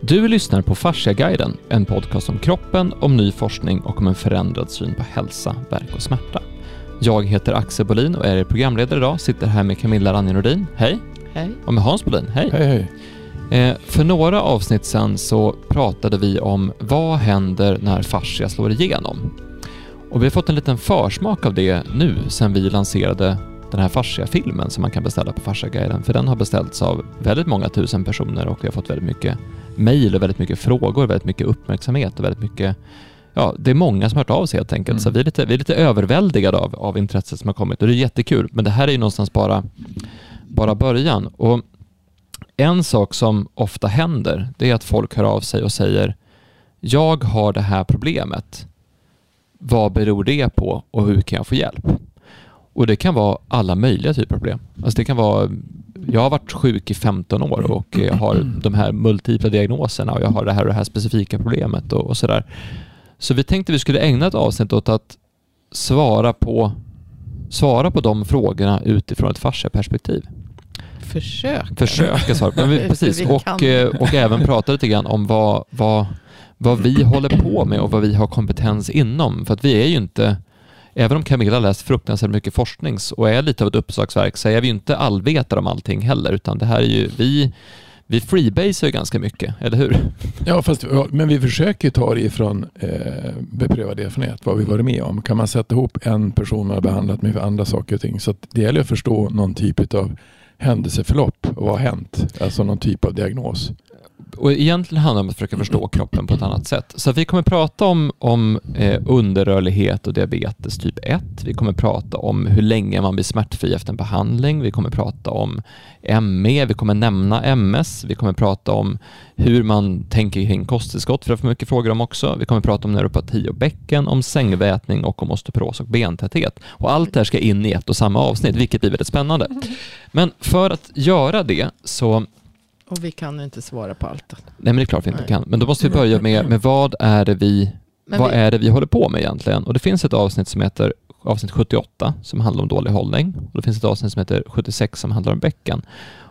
Du lyssnar på Fasciaguiden, en podcast om kroppen, om ny forskning och om en förändrad syn på hälsa, verk och smärta. Jag heter Axel Bolin och är er programledare idag, sitter här med Camilla Ranjen Hej! Hej! Och med Hans Bolin. Hej! Hej, hej. Eh, för några avsnitt sedan så pratade vi om vad händer när fascia slår igenom? Och vi har fått en liten försmak av det nu sen vi lanserade den här fascia-filmen som man kan beställa på Fasciaguiden, för den har beställts av väldigt många tusen personer och vi har fått väldigt mycket mejl och väldigt mycket frågor, väldigt mycket uppmärksamhet och väldigt mycket Ja, det är många som har hört av sig helt enkelt, Mm. så vi är, lite, vi är lite överväldigade av, av intresset som har kommit och det är jättekul, men det här är ju någonstans bara, bara början. Och en sak som ofta händer, det är att folk hör av sig och säger Jag har det här problemet. Vad beror det på och hur kan jag få hjälp? Och det kan vara alla möjliga typer av problem. Alltså det kan vara jag har varit sjuk i 15 år och jag har de här multipla diagnoserna och jag har det här och det här specifika problemet och, och sådär. Så vi tänkte vi skulle ägna ett avsnitt åt att svara på, svara på de frågorna utifrån ett fascia-perspektiv. Försök. Försöka svara på, vi, precis. Och, eh, och även prata lite grann om vad, vad, vad vi håller på med och vad vi har kompetens inom. För att vi är ju inte, även om Camilla läst fruktansvärt mycket forskning och är lite av ett uppslagsverk, så är vi ju inte allvetare om allting heller, utan det här är ju, vi, vi freebasar ju ganska mycket, eller hur? Ja, fast, ja, men vi försöker ta det ifrån eh, beprövad erfarenhet, vad vi varit med om. Kan man sätta ihop en person man har behandlat med andra saker och ting. Så att det gäller att förstå någon typ av händelseförlopp och vad har hänt? Alltså någon typ av diagnos. Och egentligen handlar det om att försöka förstå kroppen på ett annat sätt. Så vi kommer prata om, om eh, underrörlighet och diabetes typ 1. Vi kommer prata om hur länge man blir smärtfri efter en behandling. Vi kommer prata om ME, vi kommer nämna MS. Vi kommer prata om hur man tänker kring kosttillskott, för det får mycket frågor om också. Vi kommer prata om neuropati och bäcken, om sängvätning och om osteoporos och bentäthet. Och allt det här ska in i ett och samma avsnitt, vilket blir väldigt spännande. Men för att göra det så och vi kan inte svara på allt. Nej men det är klart vi inte Nej. kan. Men då måste vi börja med, med vad är det vi, Men vad vi, är det vi håller på med egentligen? Och det finns ett avsnitt som heter avsnitt 78 som handlar om dålig hållning. Och det finns ett avsnitt som heter 76 som handlar om bäcken.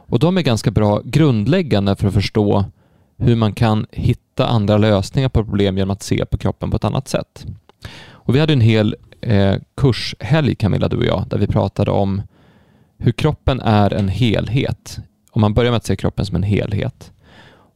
Och de är ganska bra grundläggande för att förstå hur man kan hitta andra lösningar på problem genom att se på kroppen på ett annat sätt. Och vi hade en hel eh, kurshelg Camilla, du och jag, där vi pratade om hur kroppen är en helhet. Och man börjar med att se kroppen som en helhet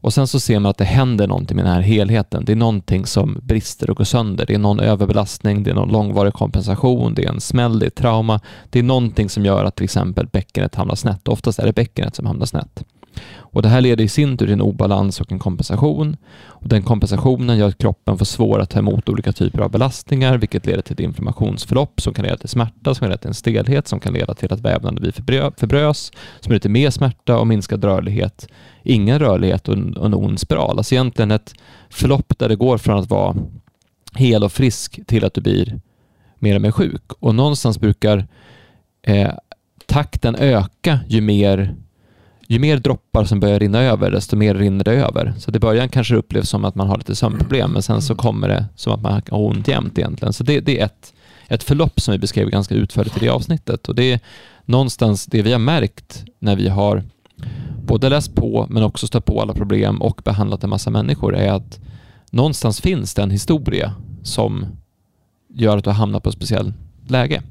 och sen så ser man att det händer någonting med den här helheten. Det är någonting som brister och går sönder. Det är någon överbelastning, det är någon långvarig kompensation, det är en smäll, det är trauma. Det är någonting som gör att till exempel bäckenet hamnar snett. Oftast är det bäckenet som hamnar snett. Och det här leder i sin tur till en obalans och en kompensation. Och den kompensationen gör att kroppen får svårare att ta emot olika typer av belastningar, vilket leder till ett inflammationsförlopp som kan leda till smärta, som kan leda till en stelhet, som kan leda till att vävnaden blir förbrös, som leder till mer smärta och minskad rörlighet ingen rörlighet och en, och en ond spiral. Alltså egentligen ett förlopp där det går från att vara hel och frisk till att du blir mer och mer sjuk. Och någonstans brukar eh, takten öka ju mer, ju mer droppar som börjar rinna över, desto mer rinner det över. Så i början kanske det upplevs som att man har lite sömnproblem, men sen så kommer det som att man har ont jämt egentligen. Så det, det är ett, ett förlopp som vi beskrev ganska utförligt i det avsnittet. Och det är någonstans det vi har märkt när vi har både läst på men också stött på alla problem och behandlat en massa människor är att någonstans finns det en historia som gör att du hamnar på ett speciellt läge.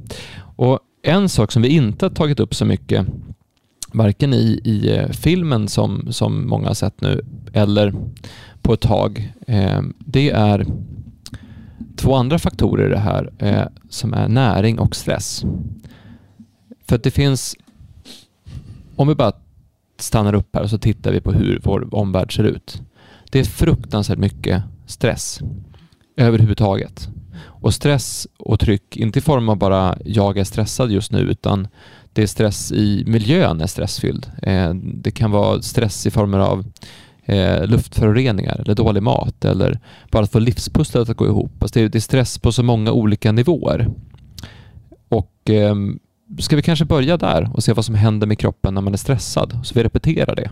Och en sak som vi inte har tagit upp så mycket, varken i, i eh, filmen som, som många har sett nu eller på ett tag, eh, det är två andra faktorer i det här eh, som är näring och stress. För att det finns, om vi bara stannar upp här och så tittar vi på hur vår omvärld ser ut. Det är fruktansvärt mycket stress överhuvudtaget. Och stress och tryck, inte i form av bara jag är stressad just nu, utan det är stress i miljön är stressfylld. Eh, det kan vara stress i former av eh, luftföroreningar eller dålig mat eller bara att få livspusslet att gå ihop. Alltså det, är, stress på så många olika nivåer. Och ehm, ska vi kanske börja där och se vad som händer med kroppen när man är stressad, så vi repeterar det.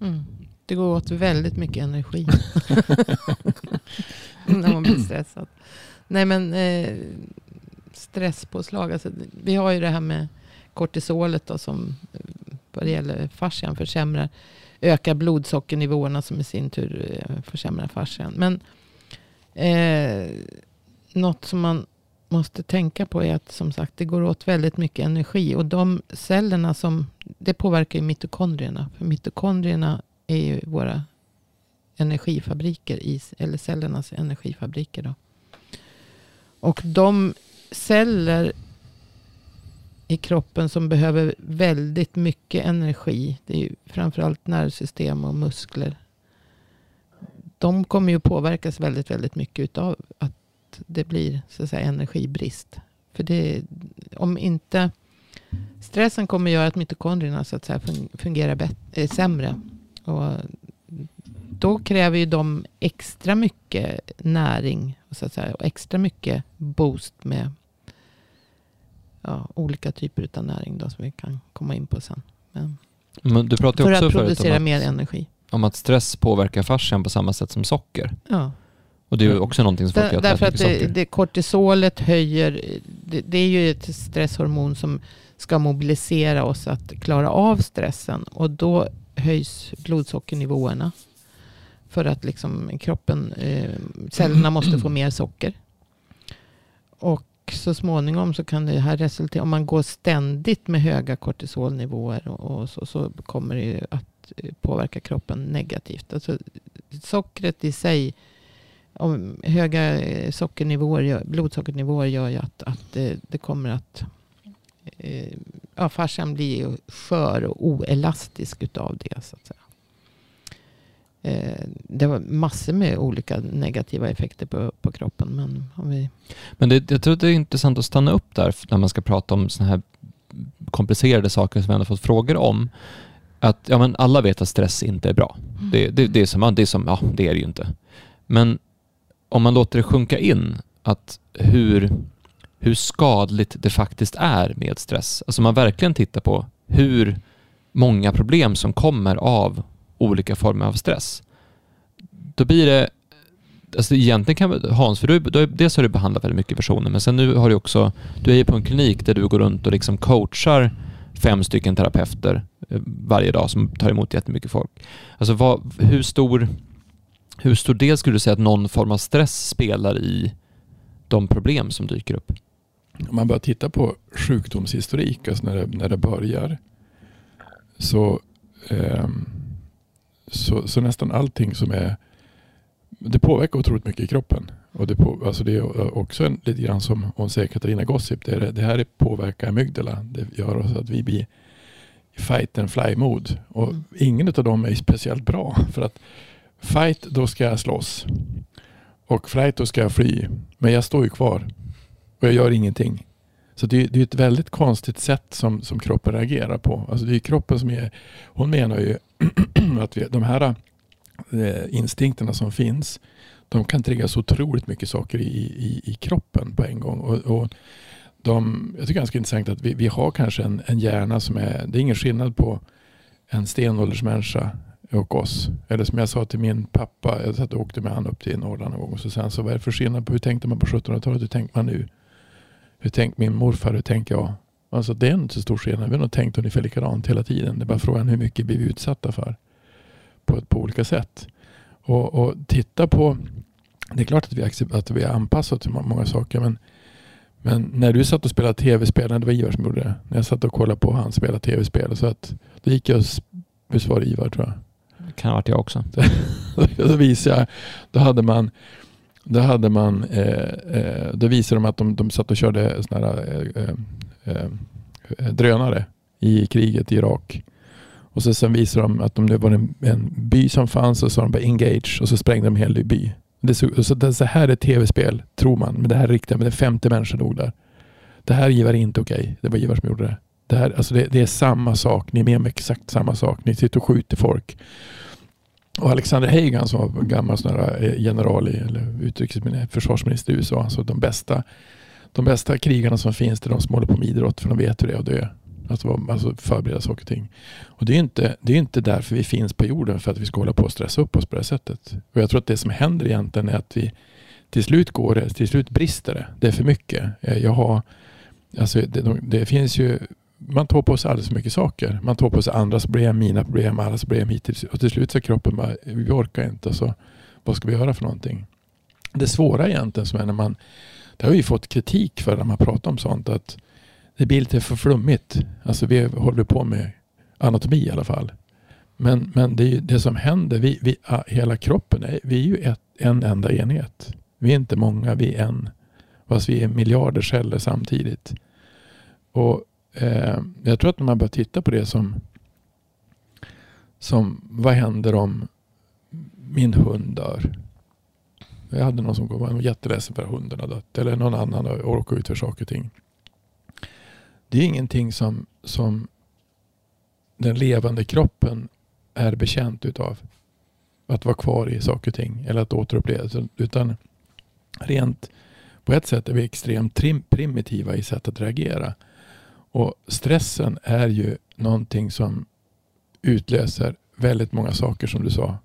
mm, det går åt väldigt mycket energi. när man blir stressad. Nej men eh, stresspåslag. Alltså, vi har ju det här med kortisolet då, som vad det gäller fascian försämrar, ökar blodsockernivåerna som i sin tur eh, försämrar fascian. Men eh, något som man måste tänka på är att som sagt det går åt väldigt mycket energi. Och de cellerna som, det påverkar ju mitokondrierna. För mitokondrierna är ju våra energifabriker, i, eller cellernas energifabriker. Då. Och de celler i kroppen som behöver väldigt mycket energi. Det är ju framförallt nervsystem och muskler. De kommer ju påverkas väldigt, väldigt mycket av att det blir så att säga, energibrist. För det, om inte stressen kommer göra att mitokondrierna så att säga, fungerar bättre, eh, sämre. Och då kräver ju de extra mycket näring så att säga, och extra mycket boost med ja, olika typer av näring då, som vi kan komma in på sen. Men, Men du pratade för också att producera att, mer energi. Om att stress påverkar fascian på samma sätt som socker. Ja. Och det är ju också någonting som folk Där, Därför att det, kortisolet höjer, det, det är ju ett stresshormon som ska mobilisera oss att klara av stressen. Och då höjs blodsockernivåerna. För att liksom kroppen, eh, cellerna måste få mer socker. Och så småningom så kan det här resultera, om man går ständigt med höga kortisolnivåer och, och så, så kommer det ju att eh, påverka kroppen negativt. Alltså, sockret i sig, om höga eh, sockernivåer, blodsockernivåer gör ju att, att det, det kommer att eh, ja, fascian blir skör och oelastisk utav det. Så att säga. Eh, det var massor med olika negativa effekter på, på kroppen. Men om vi, Men det, jag tror att det är intressant att stanna upp där när man ska prata om sådana här komplicerade saker som vi ändå fått frågor om. Att ja, men alla vet att stress inte är bra. Det, det, det, är som, ja, det är som, ja det är det ju inte. Men om man låter det sjunka in att hur, hur skadligt det faktiskt är med stress. Alltså man verkligen tittar på hur många problem som kommer av olika former av stress. Då blir det Alltså egentligen kan vi- Hans, för du, du, dels har du behandlat väldigt mycket personer, men sen nu har du också, du är ju på en klinik där du går runt och liksom coachar fem stycken terapeuter eh, varje dag som tar emot jättemycket folk. Alltså vad, hur, stor, hur stor del skulle du säga att någon form av stress spelar i de problem som dyker upp? Om man börjar titta på sjukdomshistorik, alltså när det, när det börjar, så, ehm, så, så nästan allting som är det påverkar otroligt mycket i kroppen. Och det, på, alltså det är också en, lite grann som hon säger Katarina Gossip. Det, är, det här är påverkar amygdala. Det gör oss att vi blir i fight and fly mod. Och Mm. ingen av dem är speciellt bra. För att fight, då ska jag slåss. Och flight, då ska jag fly. Men jag står ju kvar. Och jag gör ingenting. Så det är, det är ett väldigt konstigt sätt som, som kroppen reagerar på. Alltså det är kroppen som är... Hon menar ju att vi, de här eh, instinkterna som finns, de kan trigga så otroligt mycket saker i, i, i kroppen på en gång. Och, och de, jag tycker det är ganska intressant att vi, vi har kanske en, en hjärna som är, det är ingen skillnad på en stenåldersmänniska och oss. Eller som jag sa till min pappa, jag satt och åkte med han upp till Norrland en gång och så sen så vad är det för skillnad på hur tänkte man på 1700-talet, hur tänker man nu? Hur tänkte min morfar, hur tänker jag? Alltså det är inte så stor skillnad, vi har nog tänkt ungefär likadant hela tiden. Det är bara frågan hur mycket blir vi utsatta för på, på olika sätt. Och, och titta på, det är klart att vi, accept- att vi har anpassat till må- många saker men, men när du satt och spelade tv-spel, det var Ivar som gjorde det. När jag satt och kollade på han spela tv-spel så att då gick jag och visst var det Ivar tror jag. Det kan ha varit jag också. då visade jag, då hade man då hade man, eh, eh, då visade de att de, de satt och körde såna här, eh, eh, drönare i kriget i Irak. Och så sen visade de att om det var en, en by som fanns så sa de bara engage och så sprängde de en hel by. Det så, så, det, så här är tv-spel, tror man. Men det här är riktigt, men det är 50 människor dog där. Det här givar är inte okej. Det var Ivar som gjorde det. Det, här, alltså det, det är samma sak. Ni är med om exakt samma sak. Ni sitter och skjuter folk. Och Alexander Hagan som var gammal sån här eh, general i, eller utrikesminister, försvarsminister i USA. Alltså de bästa, de bästa krigarna som finns det är de som håller på med idrott för de vet hur det är att dö. Alltså, alltså förbereda saker och ting. Och det är inte, det är inte därför vi finns på jorden för att vi ska hålla på och stressa upp oss på det här sättet. Och jag tror att det som händer egentligen är att vi till slut går det, till slut brister det. Det är för mycket. Eh, jag har, alltså det, det finns ju man tar på sig alldeles för mycket saker. Man tar på sig andras problem, mina problem, allas problem hittills. Och till slut så kroppen bara, vi orkar inte. Så vad ska vi göra för någonting? Det svåra egentligen som är när man, det har vi fått kritik för när man pratar om sånt, att det blir lite för flummigt. Alltså vi håller på med anatomi i alla fall. Men, men det, är det som händer, vi, vi, ah, hela kroppen, är, vi är ju ett, en enda enhet. Vi är inte många, vi är en. Fast vi är miljarder celler samtidigt. Och eh, Jag tror att när man börjar titta på det som, som vad händer om min hund dör? Jag hade någon som var jätteledsen för att hunden har dött. Eller någon annan har råkat ut för saker och ting. Det är ingenting som, som den levande kroppen är bekänt utav. Att vara kvar i saker och ting. Eller att återuppleva. Utan rent på ett sätt är vi extremt primitiva i sätt att reagera. Och stressen är ju någonting som utlöser väldigt många saker som du sa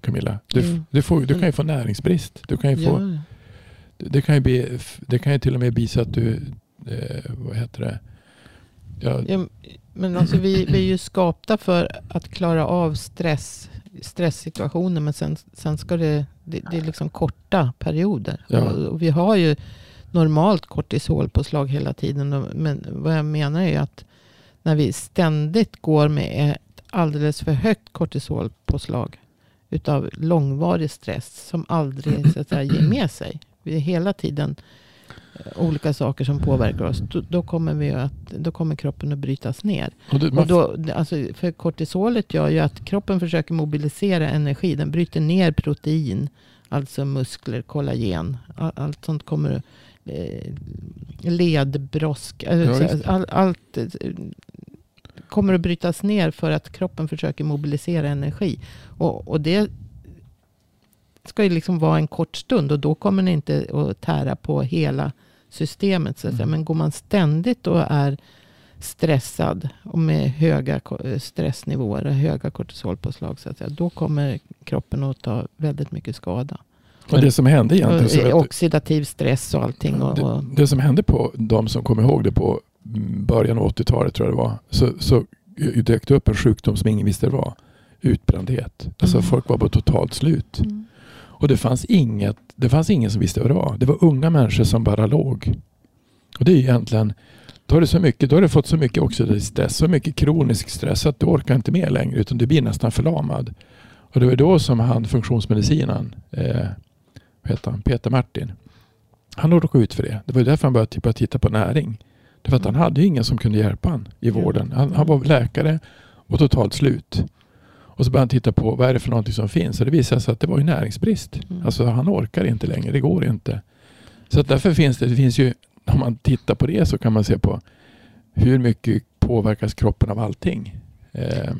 Camilla. Du, mm. du, får, du kan ju få näringsbrist. Du kan ju få, ja. det, kan ju bli, det kan ju till och med bli så att du, eh, vad heter det? Ja. ja men alltså vi, vi är ju skapta för att klara av stress, stresssituationer. Men sen, sen ska det, det, det är liksom korta perioder. Ja. Och, och vi har ju normalt kortisolpåslag hela tiden. Men vad jag menar är att när vi ständigt går med ett alldeles för högt kortisolpåslag utav långvarig stress som aldrig så att säga, ger med sig. Vi är hela tiden eh, olika saker som påverkar oss. Då, då, kommer, vi att, då kommer kroppen att brytas ner. Och det, och då, alltså, för kortisolet gör ju att kroppen försöker mobilisera energi. Den bryter ner protein. Alltså muskler, kollagen. Allt sånt kommer eh, ledbrosk. Alltså, all, allt eh, kommer att brytas ner för att kroppen försöker mobilisera energi. Och, och det ska ju liksom vara en kort stund och då kommer den inte att tära på hela systemet. Så mm. Men går man ständigt och är stressad och med höga stressnivåer och höga kortisolpåslag. Så att säga, då kommer kroppen att ta väldigt mycket skada. Och det som hände egentligen. Så oxidativ stress och allting. Och, och det, det, som hände på de som kommer ihåg det på början av 80-talet tror jag det var. Så, så dök det upp en sjukdom som ingen visste det var. Utbrändhet. Alltså mm. folk var på totalt slut. Mm. Och det fanns, inget, det fanns ingen som visste vad det var. Det var unga människor som bara låg. Och det är egentligen då har, du så mycket, då har du fått så mycket oxidativ stress, så mycket kronisk stress att du orkar inte mer längre utan du blir nästan förlamad. Och det var då som han funktionsmedicinen, eh, heter han, Peter Martin, han råkade ut för det. Det var därför han började typ titta på näring. Var att han hade ingen som kunde hjälpa honom i vården. Han, han, var läkare och totalt slut. Och så började han titta på vad är det för någonting som finns. Och det visade sig att det var ju näringsbrist. Mm. Alltså han orkar inte längre. Det går inte. Så att därför finns det, det finns ju, om man tittar på det så kan man se på hur mycket påverkas kroppen av allting. Eh.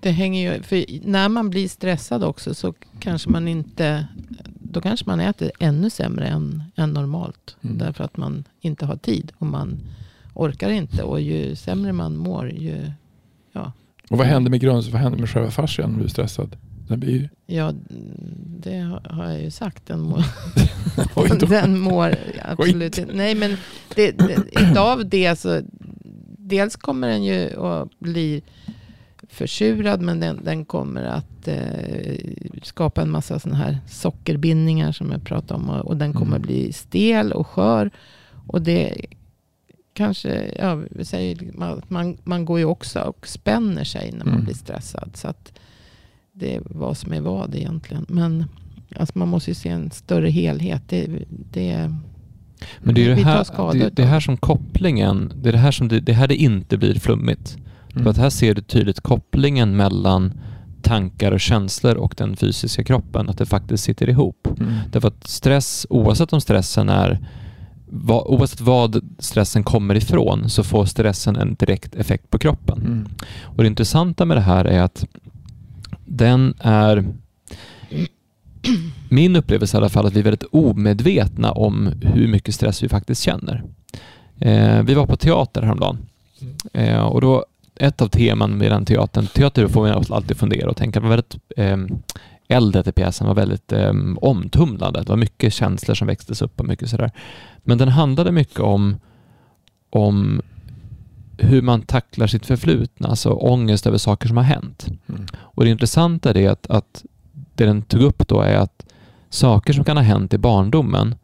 Det hänger ju, för när man blir stressad också så kanske man inte, då kanske man äter ännu sämre än, än normalt. Mm. Därför att man inte har tid och man orkar inte. Och ju sämre man mår ju, ja. Och vad händer med grund, vad händer med själva fascian om du är stressad? Den blir. Ja, det har jag ju sagt. Den mår, den mår absolut inte. Nej, men det, det, utav det så, dels kommer den ju att bli försurad, men den, den kommer att eh, skapa en massa sådana här sockerbindningar som jag pratade om. Och, och den kommer mm. bli stel och skör. Och det kanske, ja, vi säger att man, man går ju också och spänner sig när man mm. blir stressad. Så att det är vad som är vad egentligen. Men alltså man måste ju se en större helhet. Det, det, men det är det här, det, det här som kopplingen, det är det här som det, det här det inte blir flummigt. Mm. För att här ser du tydligt kopplingen mellan tankar och känslor och den fysiska kroppen, att det faktiskt sitter ihop. Mm. Därför att stress, oavsett om stressen är oavsett vad stressen kommer ifrån så får stressen en direkt effekt på kroppen. Mm. Och Det intressanta med det här är att den är min upplevelse i alla fall att vi är väldigt omedvetna om hur mycket stress vi faktiskt känner. Eh, vi var på teater häromdagen eh, och då ett av teman med den teatern, teater får vi alltid fundera och tänka, var väldigt eh, eldet i pjäsen var väldigt eh, omtumlande. Det var mycket känslor som växtes upp och mycket sådär. Men den handlade mycket om, om hur man tacklar sitt förflutna, alltså ångest över saker som har hänt. Mm. Och det intressanta är att, att det den tog upp då är att saker som kan ha hänt i barndomen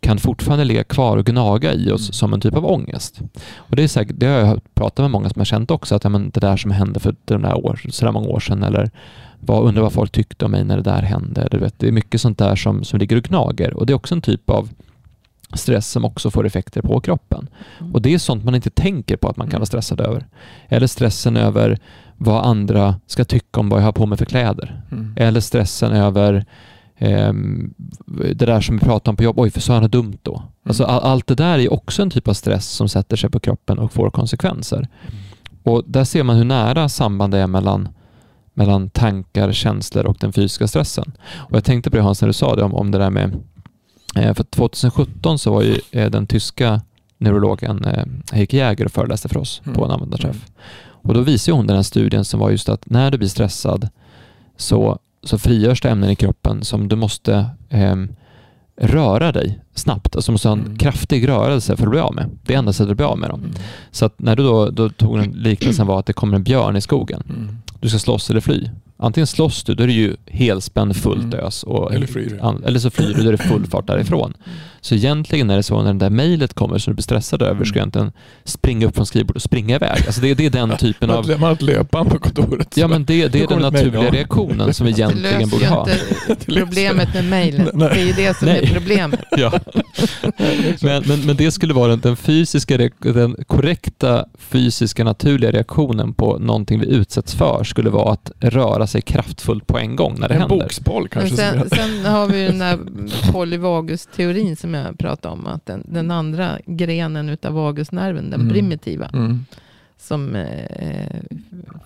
kan fortfarande ligga kvar och gnaga i oss Mm. som en typ av ångest. Och Det, är säkert, det har jag pratat med många som har känt också, att ja, men det där som hände för de där år, så där många år sedan, eller vad, undrar vad folk tyckte om mig när det där hände. Du vet, det är mycket sånt där som, som ligger och gnager och det är också en typ av stress som också får effekter på kroppen. Mm. Och det är sånt man inte tänker på att man kan Mm. vara stressad över. Eller stressen över vad andra ska tycka om vad jag har på mig för kläder. Mm. Eller stressen över ehm, det där som vi pratade om på jobb. Oj, för sa jag något dumt då? Alltså, all, allt det där är också en typ av stress som sätter sig på kroppen och får konsekvenser. Och där ser man hur nära samband det är mellan, mellan tankar, känslor och den fysiska stressen. Och jag tänkte på det Hans när du sa det om, om det där med eh, för 2017 så var ju eh, den tyska neurologen eh, Heike Jäger och föreläste för oss Mm. på en användarträff. Och då visade hon den här studien som var just att när du blir stressad så, så frigörs det ämnen i kroppen som du måste ehm, röra dig snabbt. Alltså måste ha en Mm. kraftig rörelse för att bli av med. Det är enda sättet att bli av med dem. Mm. Så när du då, då tog den liknelsen var att det kommer en björn i skogen. Mm. Du ska slåss eller fly. Antingen slåss du, då är det ju helspänd fullt Mm. ös. Och, Eller flyr du. an- eller så flyr du, då är det full fart därifrån. Så egentligen är det så när det där mejlet kommer som du blir stressad över, ska jag egentligen springa upp från skrivbordet och springa iväg. Alltså det, det är den typen av... man har ett löpband på kontoret. Ja men det, det är den naturliga reaktionen som vi Det egentligen löser borde ha. inte problemet med mejlet. Nej. Det är ju det som Nej. är problemet. Ja. Men, men, men det skulle vara den, fysiska, den korrekta fysiska naturliga reaktionen på någonting vi utsätts för skulle vara att röra sig kraftfullt på en gång när det en händer. boxboll Men kanske. sen, sen har vi ju den där polyvagus-teorin som jag pratade om. Att den, den andra grenen utav vagusnerven, den Mm. primitiva, mm. som eh,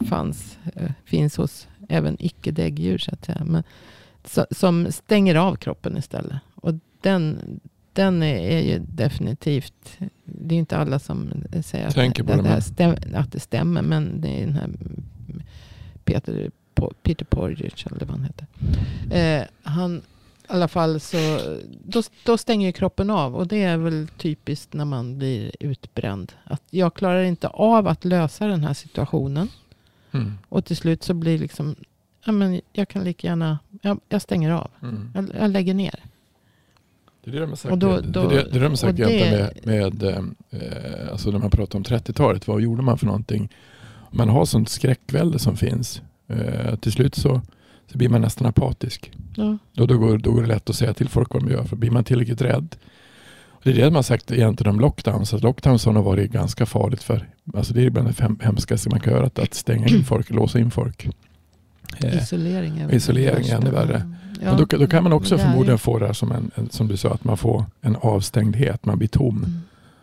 fanns, eh, finns hos även icke-däggdjur så att säga. Men, så, som stänger av kroppen istället. Och den, den är, ju definitivt, det är inte alla som säger att, det, det, det stäm, att det stämmer. Men det är den här Peter, Peter Porridge eller vad han heter. Eh, han, i alla fall så, då, då stänger ju kroppen av. Och det är väl typiskt när man blir utbränd. Att jag klarar inte av att lösa den här situationen. Mm. Och till slut så blir liksom, ja men jag kan lika gärna, jag, jag stänger av. Mm. Jag, jag lägger ner. Det är det de har sagt, Och då- det, då- det, är det de sagt det- med, med eh, alltså när man pratar om 30-talet, vad gjorde man för någonting? Man har sånt skräckvälde som finns. Eh, till slut så, så blir man nästan apatisk. Ja. Då, då, går, då går det lätt att säga till folk vad de gör, för blir man tillräckligt rädd. Och det är det man har sagt egentligen om lockdowns, att lockdowns har varit ganska farligt för, alltså det är bland det hem- hemskaste man kan göra, att, att stänga in folk, låsa in folk. Eh, Isolering är isolering är ännu värre. Ja. men då, då kan man också Det är ju- förmodligen få det här som en, en, som du sa, att man får en avstängdhet, man blir tom, Mm.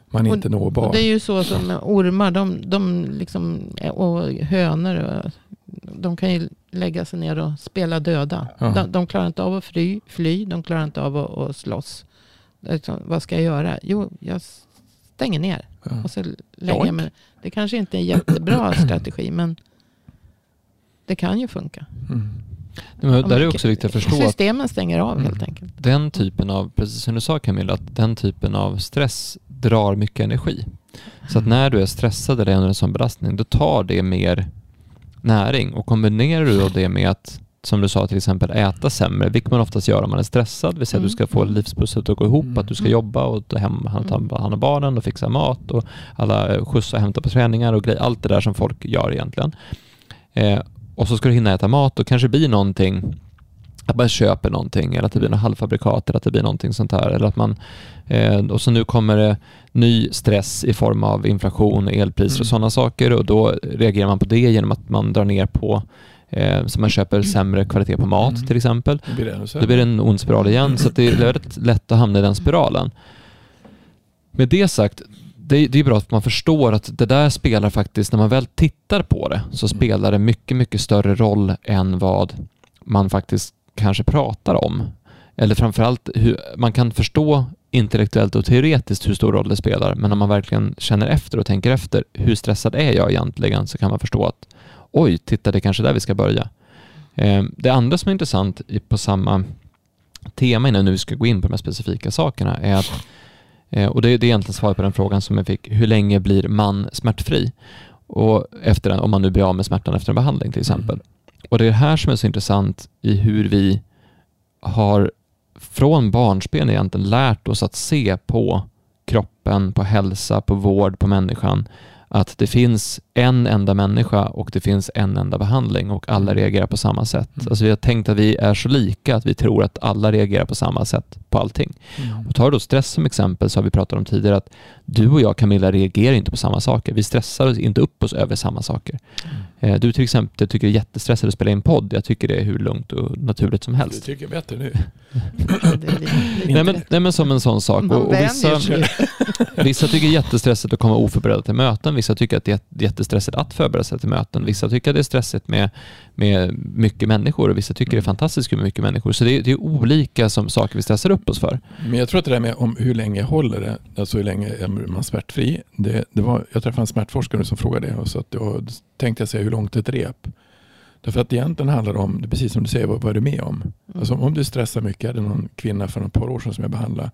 man är Och- inte nåbar. Och det är ju så som ormar, de, de liksom, och hönor, och, de kan ju lägga sig ner och spela döda. Ja. De, de klarar inte av att fly, fly de klarar inte av att, att slåss. Liksom, vad ska jag göra? Jo, jag stänger ner. Ja. Och så lägger jag mig. Det kanske inte är en jättebra strategi, men det kan ju funka. Mm. Men där är också viktigt att förstå att Systemen stänger av Mm. helt enkelt. den typen av, precis som du sa Camilla, att den typen av stress drar mycket energi. Så att när du är stressad eller under en sån belastning, då tar det mer näring. Och kombinerar du då det med att, som du sa, till exempel äta sämre, vilket man oftast gör om man är stressad, vill säga att du ska få Mm. livspusslet att gå ihop, Mm. att du ska Mm. jobba och ta hem, han tar hand om barnen och fixa mat och alla eh, skjutsa och hämta på träningar och grejer, allt det där som folk gör egentligen. Eh, och så ska du hinna äta mat och kanske blir någonting att man köper någonting eller att det blir något halvfabrikat eller att det blir någonting sånt här. Eller att man, eh, och så nu kommer det ny stress i form av inflation, elpriser Mm. och sådana saker och då reagerar man på det genom att man drar ner på eh, så man köper sämre kvalitet på mat Mm. till exempel. Det blir det Då blir det en ond spiral igen så det är väldigt lätt att hamna i den spiralen. Med det sagt, det, det är bra att man förstår att det där spelar faktiskt, när man väl tittar på det, så Mm. spelar det mycket, mycket större roll än vad man faktiskt kanske pratar om. Eller framförallt, hur, man kan förstå intellektuellt och teoretiskt hur stor roll det spelar, men om man verkligen känner efter och tänker efter, hur stressad är jag egentligen, så kan man förstå att oj, titta det är kanske där vi ska börja. Ehm, det andra som är intressant på samma tema innan nu vi ska gå in på de här specifika sakerna är att eh, och det, är egentligen svaret på den frågan som jag fick. Hur länge blir man smärtfri? Och efter om man nu blir av med smärtan efter en behandling till exempel. Mm. Och det är det här som är så intressant i hur vi har från barnsben egentligen lärt oss att se på kroppen, på hälsa, på vård, på människan. Att det finns en enda människa och det finns en enda behandling och alla reagerar på samma sätt. Mm. Alltså vi har tänkt att vi är så lika att vi tror att alla reagerar på samma sätt på allting. Mm. Och tar du då stress som exempel så har vi pratat om tidigare att du och jag Camilla reagerar inte på samma saker. Vi stressar oss inte upp oss över samma saker. Eh, Du till exempel tycker det är jättestressigt att spela in podd. Jag tycker det är hur lugnt och naturligt som Du helst. tycker bättre nu. Nej men, nej men som en sån sak. Och, och vissa, vissa tycker det är jättestressigt att komma oförberedda till möten. Vissa tycker att det är jättestressigt att förbereda sig till möten. Vissa tycker att det är stressigt med, med mycket människor och vissa tycker det är fantastiskt med mycket människor. Så det är, det är olika som saker vi stressar upp oss för. Men jag tror att det där med om hur länge håller det, alltså hur länge är man smärtfri. Det, det var, jag träffade en smärtforskare som frågade det och så att jag tänkte jag säga hur långt ett rep? Därför att egentligen handlar det om, precis som du säger, vad, vad är du med om? Alltså om du stressar mycket, jag hade någon kvinna för ett par år sedan som jag behandlade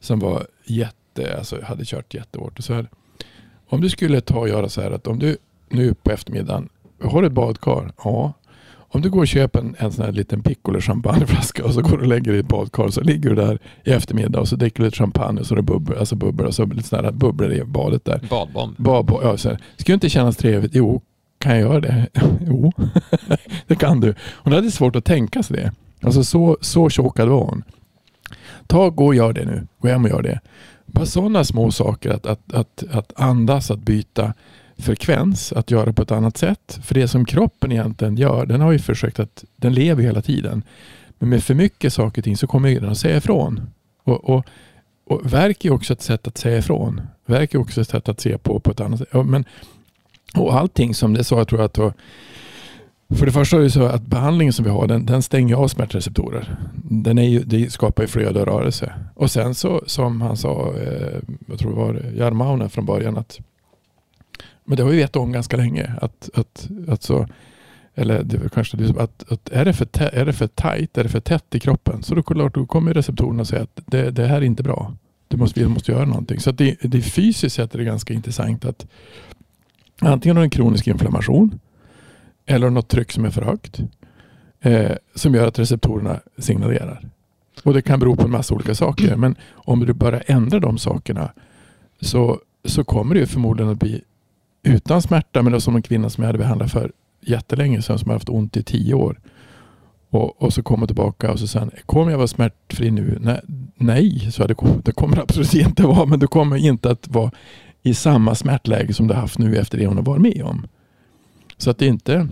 som var jätte, alltså hade kört jättehårt. Och så här, om du skulle ta och göra så här att om du nu på eftermiddagen har ett badkar, ja. Om du går och köper en, en sån här liten piccolo champagneflaska och så går du och lägger dig i ett badkar så ligger du där i eftermiddag och så dricker du lite champagne och så är det bubbel, alltså bubbel och så lite sådana här bubblor i badet där. Badbomb. Bad, bad, ja, så här. Ska inte kännas trevligt? Jo, kan jag göra det? jo, det kan du. Hon hade svårt att tänka sig det. Alltså så, så chockad var hon. Ta, gå och gör det nu. Gå hem och gör det. Bara sådana små saker att, att, att, att andas, att byta frekvens, att göra på ett annat sätt. För det som kroppen egentligen gör, den har ju försökt att, den lever hela tiden. Men med för mycket saker och ting så kommer den att säga ifrån. Och, och, och verk är också ett sätt att säga ifrån. Verk är också ett sätt att se på på ett annat sätt. Ja, Men, och allting som det sa, jag tror att då, för det första är det så att behandlingen som vi har, den, den stänger av smärtreceptorer. Den är ju, det skapar ju flöde och rörelse. Och sen så som han sa, eh, jag tror det var Jarmaunen från början, att men det har vi vetat om ganska länge. Att, att, att så, eller det var kanske det, att, att är, det för te, är det för tajt, är det för tätt i kroppen så då, klart, då kommer receptorerna säga att det, det här är inte bra. Du måste, vi måste göra någonting. Så att det, det fysiskt sett är det ganska intressant att antingen har du en kronisk inflammation eller något tryck som är för högt eh, som gör att receptorerna signalerar. Och det kan bero på en massa olika saker. Men om du börjar ändra de sakerna så, så kommer det ju förmodligen att bli utan smärta. Men det var som en kvinna som jag hade behandlat för jättelänge sedan som har haft ont i tio år. Och, och så kommer tillbaka och så sen, kommer jag vara smärtfri nu? Nej, nej så det, kommer, det kommer absolut inte vara. Men du kommer inte att vara i samma smärtläge som du haft nu efter det hon har varit med om. Så att det är inte...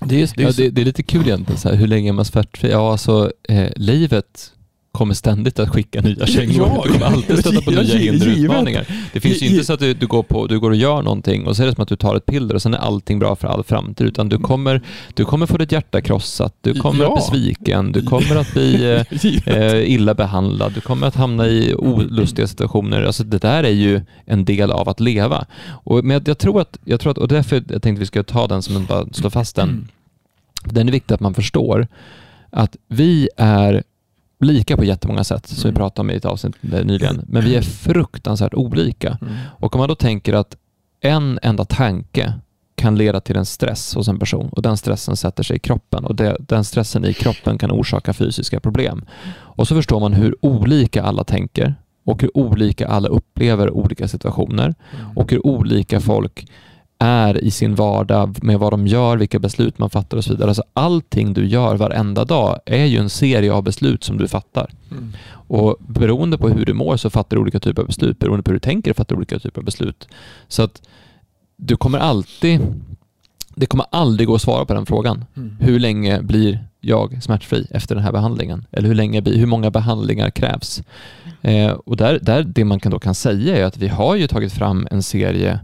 Det är, det är, Ja, det, det är lite kul egentligen, så här, hur länge är man smärtfri? Ja, alltså eh, livet kommer ständigt att skicka nya kängor. Ja, du kommer alltid stöta på nya hinder och utmaningar. Det finns ju inte så att du, du, går på, du går och gör någonting och så är det som att du tar ett piller och sen är allting bra för all framtid. Utan du kommer, du kommer få ditt hjärta krossat, du kommer Ja. att bli besviken, du kommer att bli eh, eh, illa behandlad, du kommer att hamna i olustiga situationer. Alltså det där är ju en del av att leva. Och, men jag, jag, tror att, jag tror att, och därför jag tänkte vi ska ta den som en, bara slå fast den. Mm. Den är viktig att man förstår att vi är lika på jättemånga sätt, som vi Mm. pratade om i ett avsnitt nyligen, men vi är fruktansvärt olika. Mm. Och om man då tänker att en enda tanke kan leda till en stress hos en person och den stressen sätter sig i kroppen och det, den stressen i kroppen kan orsaka fysiska problem. Och så förstår man hur olika alla tänker och hur olika alla upplever olika situationer och hur olika folk är i sin vardag med vad de gör, vilka beslut man fattar och så vidare. Alltså allting du gör varenda dag är ju en serie av beslut som du fattar. Mm. Och beroende på hur du mår så fattar du olika typer av beslut. Beroende på hur du tänker fattar du olika typer av beslut. Så att du kommer alltid, det kommer aldrig gå att svara på den frågan. Mm. Hur länge blir jag smärtfri efter den här behandlingen? Eller hur, länge, hur många behandlingar krävs? Eh, och där, där, det man kan då kan säga är att vi har ju tagit fram en serie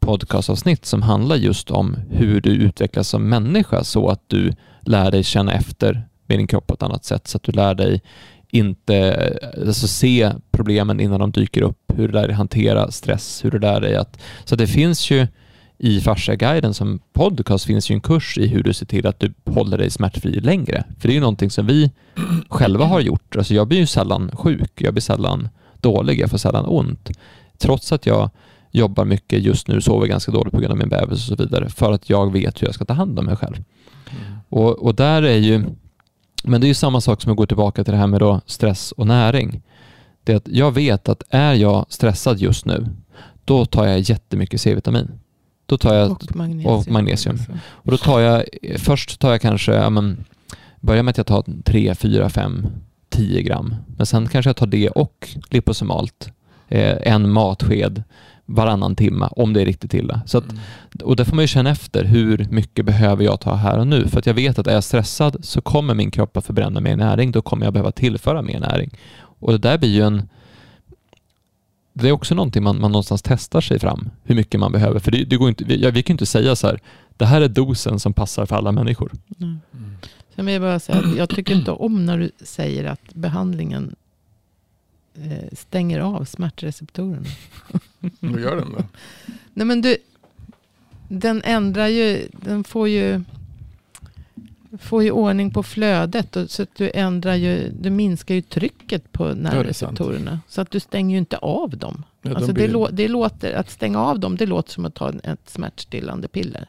podcastavsnitt som handlar just om hur du utvecklas som människa så att du lär dig känna efter med din kropp på ett annat sätt. Så att du lär dig inte eh, alltså se problemen innan de dyker upp, hur du lär dig hantera stress, hur du lär dig att... Så det finns ju i Fasciaguiden som podcast finns ju en kurs i hur du ser till att du håller dig smärtfri längre. För det är ju någonting som vi själva har gjort. Alltså jag blir ju sällan sjuk, jag blir sällan dålig, jag får sällan ont. Trots att jag jobbar mycket just nu, sover ganska dåligt på grund av min bebis och så vidare, för att jag vet hur jag ska ta hand om mig själv. Mm. Och, och där är ju, men det är ju samma sak som att gå tillbaka till det här med då stress och näring. Det är att jag vet att är jag stressad just nu, då tar jag jättemycket C-vitamin. Då tar jag Och magnesium. och magnesium. Och då tar jag, först tar jag kanske, ja men, börjar med att jag tar 3, 4, 5, 10 gram. Men sen kanske jag tar det och liposomalt. Eh, en matsked varannan timme om det är riktigt illa. Så att, och där får man ju känna efter hur mycket behöver jag ta här och nu. För att jag vet att är jag stressad så kommer min kropp att förbränna mer näring. Då kommer jag behöva tillföra mer näring. Och det där blir ju en... Det är också någonting man, man någonstans testar sig fram, hur mycket man behöver. För det, det går inte, vi, ja, vi kan ju inte säga så här, det här är dosen som passar för alla människor. Mm. Sen vill jag bara säga att jag tycker inte om när du säger att behandlingen eh, stänger av smärtreceptorerna. Vad gör den då? Nej men du, den ändrar ju, den får ju, får ju ordning på flödet. Och, så att du ändrar ju, du minskar ju trycket på det nervreceptorerna. Så att du stänger ju inte av dem. Ja, de Alltså det, blir- lå, det låter, att stänga av dem, det låter som att ta ett smärtstillande piller.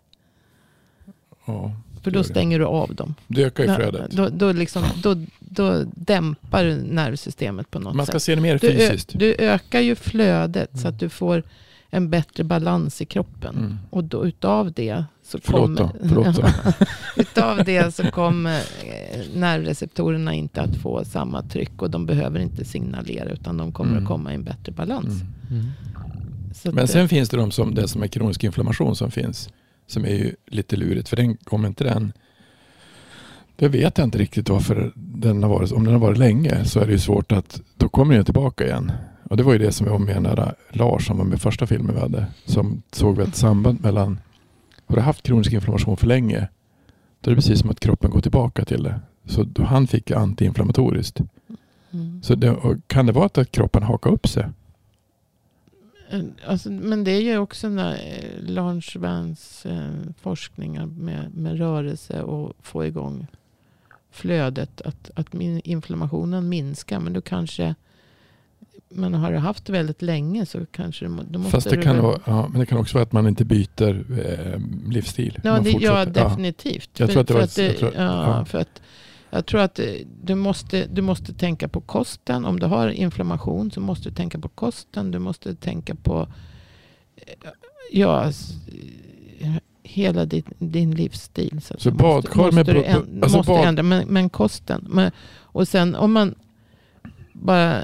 Ja, För det då det. stänger du av dem. Det ökar ju flödet. Då, då, liksom, då, då dämpar du nervsystemet på något Man ska sätt. se det mer Du, ö, fysiskt. du ökar ju flödet så Mm. att du får en bättre balans i kroppen. Mm. Och då, utav det så Förlåt då, kommer... förlåt då. utav det så kommer eh, nervreceptorerna inte att få samma tryck. Och de behöver inte signalera utan de kommer Mm. att komma i en bättre balans. Mm. Så att, Men sen finns det de som, det som är kronisk inflammation som finns. Som är ju lite lurigt. För den, om inte den... Det vet jag inte riktigt varför den har varit. Om den har varit länge så är det ju svårt att... Då kommer den tillbaka igen. Och det var ju det som jag menade. Lars som var med första filmen vi hade. Som såg vi ett samband mellan... Har du haft kronisk inflammation för länge. Då är det precis som att kroppen går tillbaka till det. Så då han fick antiinflammatoriskt. mm. Så det, kan det vara att kroppen hakar upp sig? Eh, Alltså, men det är ju också när eh, Lars Vans eh, forskningar med, med rörelse och få igång flödet. Att, att min, inflammationen minskar. Men du kanske, men har du haft det väldigt länge så kanske du, då måste Fast det du kan, väl- ja, men det kan också vara att man inte byter eh, livsstil. Ja, det, ja definitivt. Jag tror att det var- att det, jag tror- ja, ja. för att jag tror att eh, du måste, du måste tänka på kosten. Om du har inflammation så måste du tänka på kosten. Du måste tänka på eh, ja, eh, hela din, din livsstil. Så, Så badkar med du änd- alltså måste bad- ändra. Men, men kosten. Men, och sen om man bara...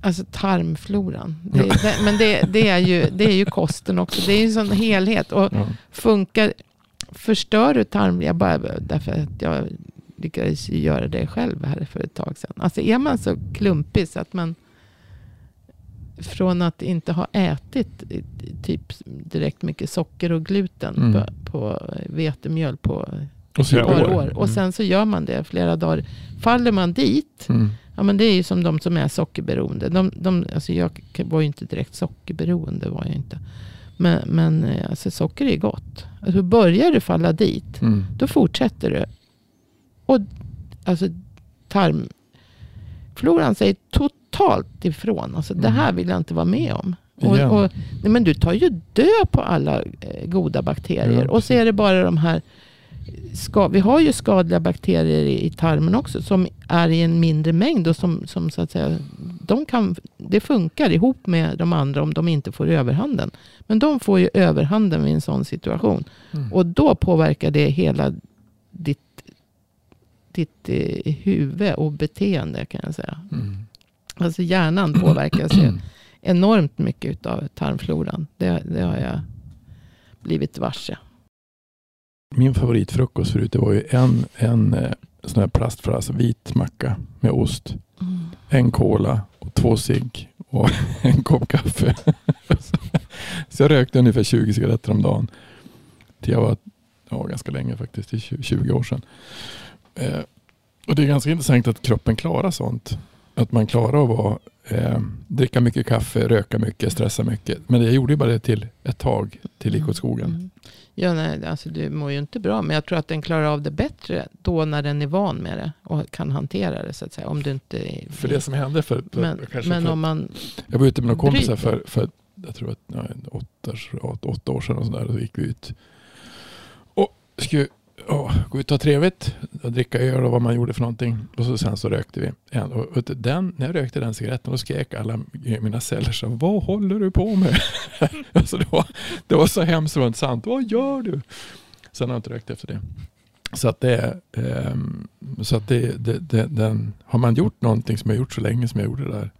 Alltså tarmfloran. Det, det, men det, det, är ju, det är ju kosten också. Det är ju en sån helhet. Och Ja. funkar, förstör du tarm, jag bara, därför att jag lyckades ju göra det själv här för ett tag sedan. Alltså är man så klumpig så att man från att inte ha ätit typ direkt mycket socker och gluten Mm. på, på vetemjöl på ett par år. år. Och sen så gör man det flera dagar. Faller man dit, Mm. ja men det är ju som de som är sockerberoende. De, de, alltså jag var ju inte direkt sockerberoende, var jag inte. Men, men eh, alltså socker är gott. Alltså börjar du falla dit, Mm. då fortsätter du. Och alltså tarmfloran säger totalt ifrån. Alltså det här vill jag inte vara med om. Och, och, nej, men du tar ju död på alla eh, goda bakterier. Ja, och så är det bara de här ska, vi har ju skadliga bakterier i, i tarmen också som är i en mindre mängd och som, som så att säga, de kan, det funkar ihop med de andra om de inte får överhanden. Men de får ju överhanden vid en sån situation. Mm. Och då påverkar det hela ditt, ditt eh, huvud och beteende kan jag säga. Mm. Alltså hjärnan påverkas ju enormt mycket av tarmfloran. Det, det har jag blivit varse. Min favoritfrukost förut det var ju en, en eh, sån här plastfras, vit macka med ost. En cola och två cigg och en kopp kaffe. så jag rökte ungefär 20 cigaretter om dagen. Till jag var ja, ganska länge faktiskt, till 20 20 år sedan. Eh, och det är ganska intressant att kroppen klarar sånt. Att man klarar att vara eh, dricka mycket kaffe, röka mycket, stressa mycket. Men jag gjorde ju bara det till ett tag, till gick åt skogen. Mm. Ja, nej, alltså du mår ju inte bra. Men jag tror att den klarar av det bättre då när den är van med det. Och kan hantera det så att säga. Om du inte... är- För det som hände för, men kanske men för om man... Jag var ute med några kompisar för, för jag tror att, ja, åtta, åtta, år sedan och sådär. Då gick vi ut och skulle ja, gå ut och ha trevligt. Och dricka öl och vad man gjorde för någonting. Och så, sen så rökte vi. En, och, den, när jag rökte den cigaretten då skrek alla mina celler så Vad håller du på med? alltså det, var, det var så hemskt och inte sant. Vad gör du? Sen har jag inte rökt efter det. Så att det, ehm, så att det, det, det den, har man gjort någonting som jag gjort så länge som jag gjorde det där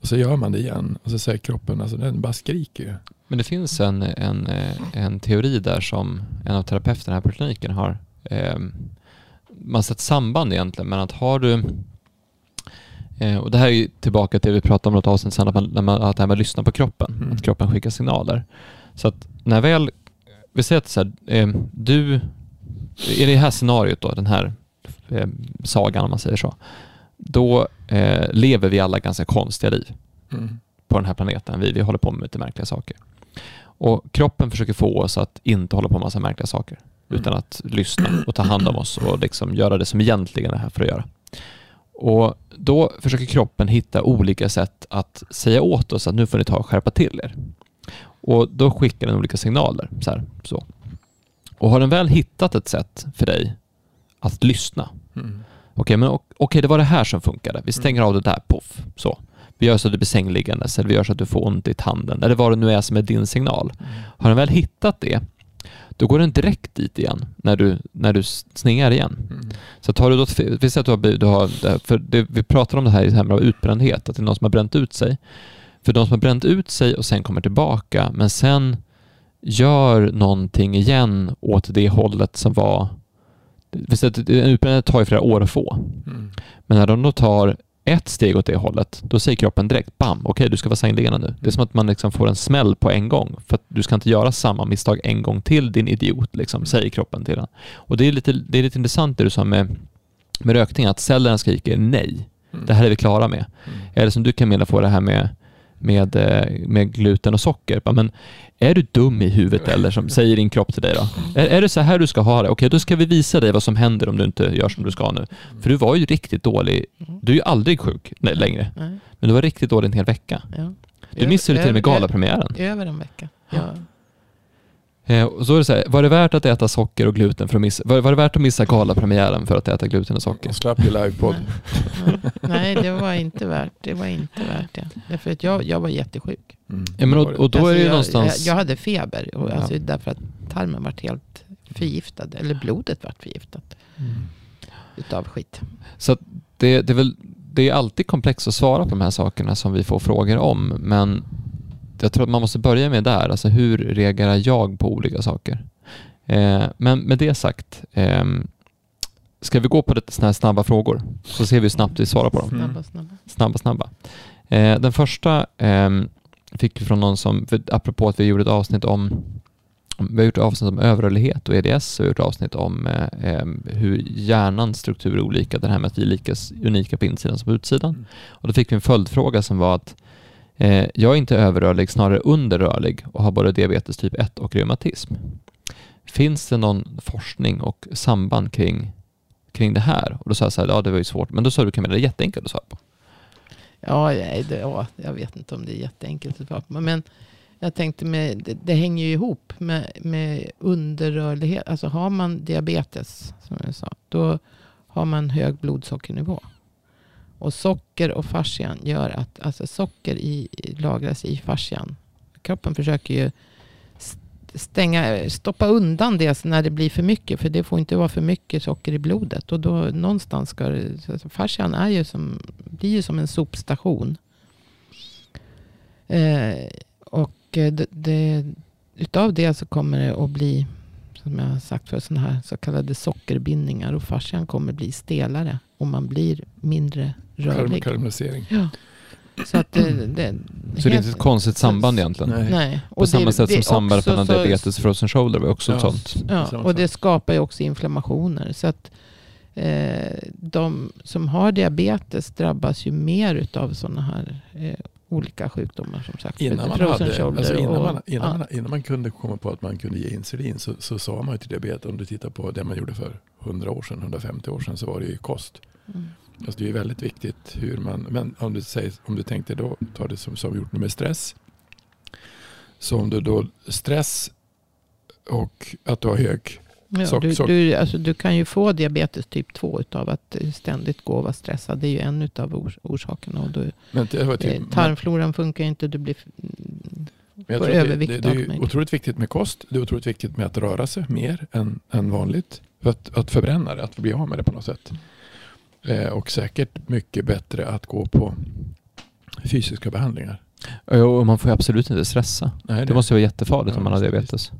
och så gör man det igen och så säger kroppen, alltså den bara skriker. Men det finns en, en, en teori där som en av terapeuterna här på kliniken har eh, man har sett samband egentligen, men att har du eh, och det här är ju tillbaka till det vi pratade om något avsnitt sen, att, man, när man, att det här med att lyssna på kroppen, Mm. att kroppen skickar signaler. Så att när väl, vi säger att så här, eh, du, i det här scenariot då, den här eh, sagan om man säger så, då eh, lever vi alla ganska konstiga liv Mm. på den här planeten. Vi, vi håller på med lite märkliga saker. Och kroppen försöker få oss att inte hålla på med massa märkliga saker. Mm. Utan att lyssna och ta hand om oss och liksom göra det som egentligen är här för att göra. Och då försöker kroppen hitta olika sätt att säga åt oss att nu får ni ta och skärpa till er. Och då skickar den olika signaler. Så här, så. Och har den väl hittat ett sätt för dig att lyssna. Mm. Okej, men o- okej, det var det här som funkade. Vi stänger av det där, poff, så. Vi gör så att du blir sängliggandes eller vi gör så att du får ont i tanden eller vad det nu är som är din signal. Har den väl hittat det, då går den direkt dit igen när du, när du sningar igen. Mm. Så tar du då, vi säger att du har, du har för det, vi pratar om det här i termer av utbrändhet, att det är någon som har bränt ut sig. För de som har bränt ut sig och sen kommer tillbaka, men sen gör någonting igen åt det hållet som var... En utbrändhet tar ju flera år att få. Mm. Men när de då tar ett steg åt det hållet, då säger kroppen direkt bam, okej du ska vara sängliggande nu. Det är som att man liksom får en smäll på en gång. För att du ska inte göra samma misstag en gång till din idiot, liksom, säger kroppen till den. Och det är lite, det är lite intressant det du sa med, med rökning, att cellerna skriker nej. Mm. Det här är vi klara med. Mm. Eller som du Camilla får det här med, med, eh, med gluten och socker. Men är du dum i huvudet eller som säger din kropp till dig då? Är, är det så här du ska ha det? Okej, då ska vi visa dig vad som händer om du inte gör som du ska nu. För du var ju riktigt dålig. Du är ju aldrig sjuk nej, längre. Men du var riktigt dålig en hel vecka. ja. Du missade till och med galapremiären. Över en vecka. Ja. Eh, och så är det så här, var det värt att äta socker och gluten för att missa, var, var det värt att missa galapremiären för att äta gluten och socker? Och slapp ju livepodd. Nej. Nej, det var inte värt det. var inte värt det. Därför att jag, jag var jättesjuk. Mm. Ja, men och, Det var och då är det ju jag, någonstans... Jag, jag hade feber. Och alltså Ja. Därför att tarmen vart helt förgiftad. Eller blodet vart förgiftat. Mm. Utav skit. Så det, det, är väl, det är alltid komplext att svara på de här sakerna som vi får frågor om, men jag tror att man måste börja med där. Alltså hur reagerar jag på olika saker? Eh, men med det sagt, eh, ska vi gå på lite såna här snabba frågor? Så ser vi hur snabbt vi svarar på dem. Snabba, snabba. Snabba, snabba. Eh, den första ehm, fick vi från någon som, för apropå att vi gjorde ett avsnitt om vi har gjort avsnitt om överrörlighet och EDS och vi har gjort avsnitt om eh, em, hur hjärnans struktur är olika, det här med att vi är lika unika på insidan som på utsidan. Mm. Och då fick vi en följdfråga som var att eh, Eh, jag är inte överrörlig, snarare underrörlig och har både diabetes typ 1 och reumatism. Finns det någon forskning och samband kring, kring det här? Och då sa jag så här, ja det var ju svårt, men då sa du Camilla, det är jätteenkelt att svara på. Ja, det, ja, jag vet inte om det är jätteenkelt att svara på. Men jag tänkte, med, det, det hänger ju ihop med, med underrörlighet. Alltså har man diabetes, som jag sa, då har man hög blodsockernivå. Och socker och fascian gör att, alltså socker i, lagras i fascian. Kroppen försöker ju stänga, stoppa undan det när det blir för mycket. För det får inte vara för mycket socker i blodet. Och då någonstans ska det, fascian är ju som, blir ju som en sopstation. Eh, och det, det, utav det så kommer det att bli, som jag har sagt för sådana här så kallade sockerbindningar. Och fascian kommer bli stelare. Och man blir mindre rörlig. Karamellisering. Ja. Så att det, det, Så det är inte ett konstigt samband egentligen? Nej. Nej. På samma sätt som sambandet mellan diabetes och frozen shoulder var också Ja. sånt. Ja, och det skapar ju också inflammationer. Så att eh, de som har diabetes drabbas ju mer av sådana här eh, olika sjukdomar som sagt. Innan man, hade, alltså innan, och- man, innan, ja. man, innan man kunde komma på att man kunde ge insulin så, så sa man ju till diabetes, om du tittar på det man gjorde för 100 år sedan, 150 år sedan, så var det ju kost. Mm. Alltså det är väldigt viktigt hur man, men om du, säger, om du tänkte då, ta det som, som gjort med stress. Så om du då stress och att du har hög, Ja, Sock- du, sock- du, alltså, du kan ju få diabetes typ 2 utav att ständigt gå och vara stressad. Det är ju en utav ors- orsakerna. Och du, men till, eh, tarmfloran funkar inte. Du blir jag får övervikt det, det, det är otroligt viktigt med kost, det är otroligt viktigt med att röra sig mer än, än vanligt. För att, att förbränna det, att bli av med det på något sätt. Eh, och säkert mycket bättre att gå på fysiska behandlingar. Och man får ju absolut inte stressa. Nej, Det måste ju vara jättefarligt Ja, om man har diabetes.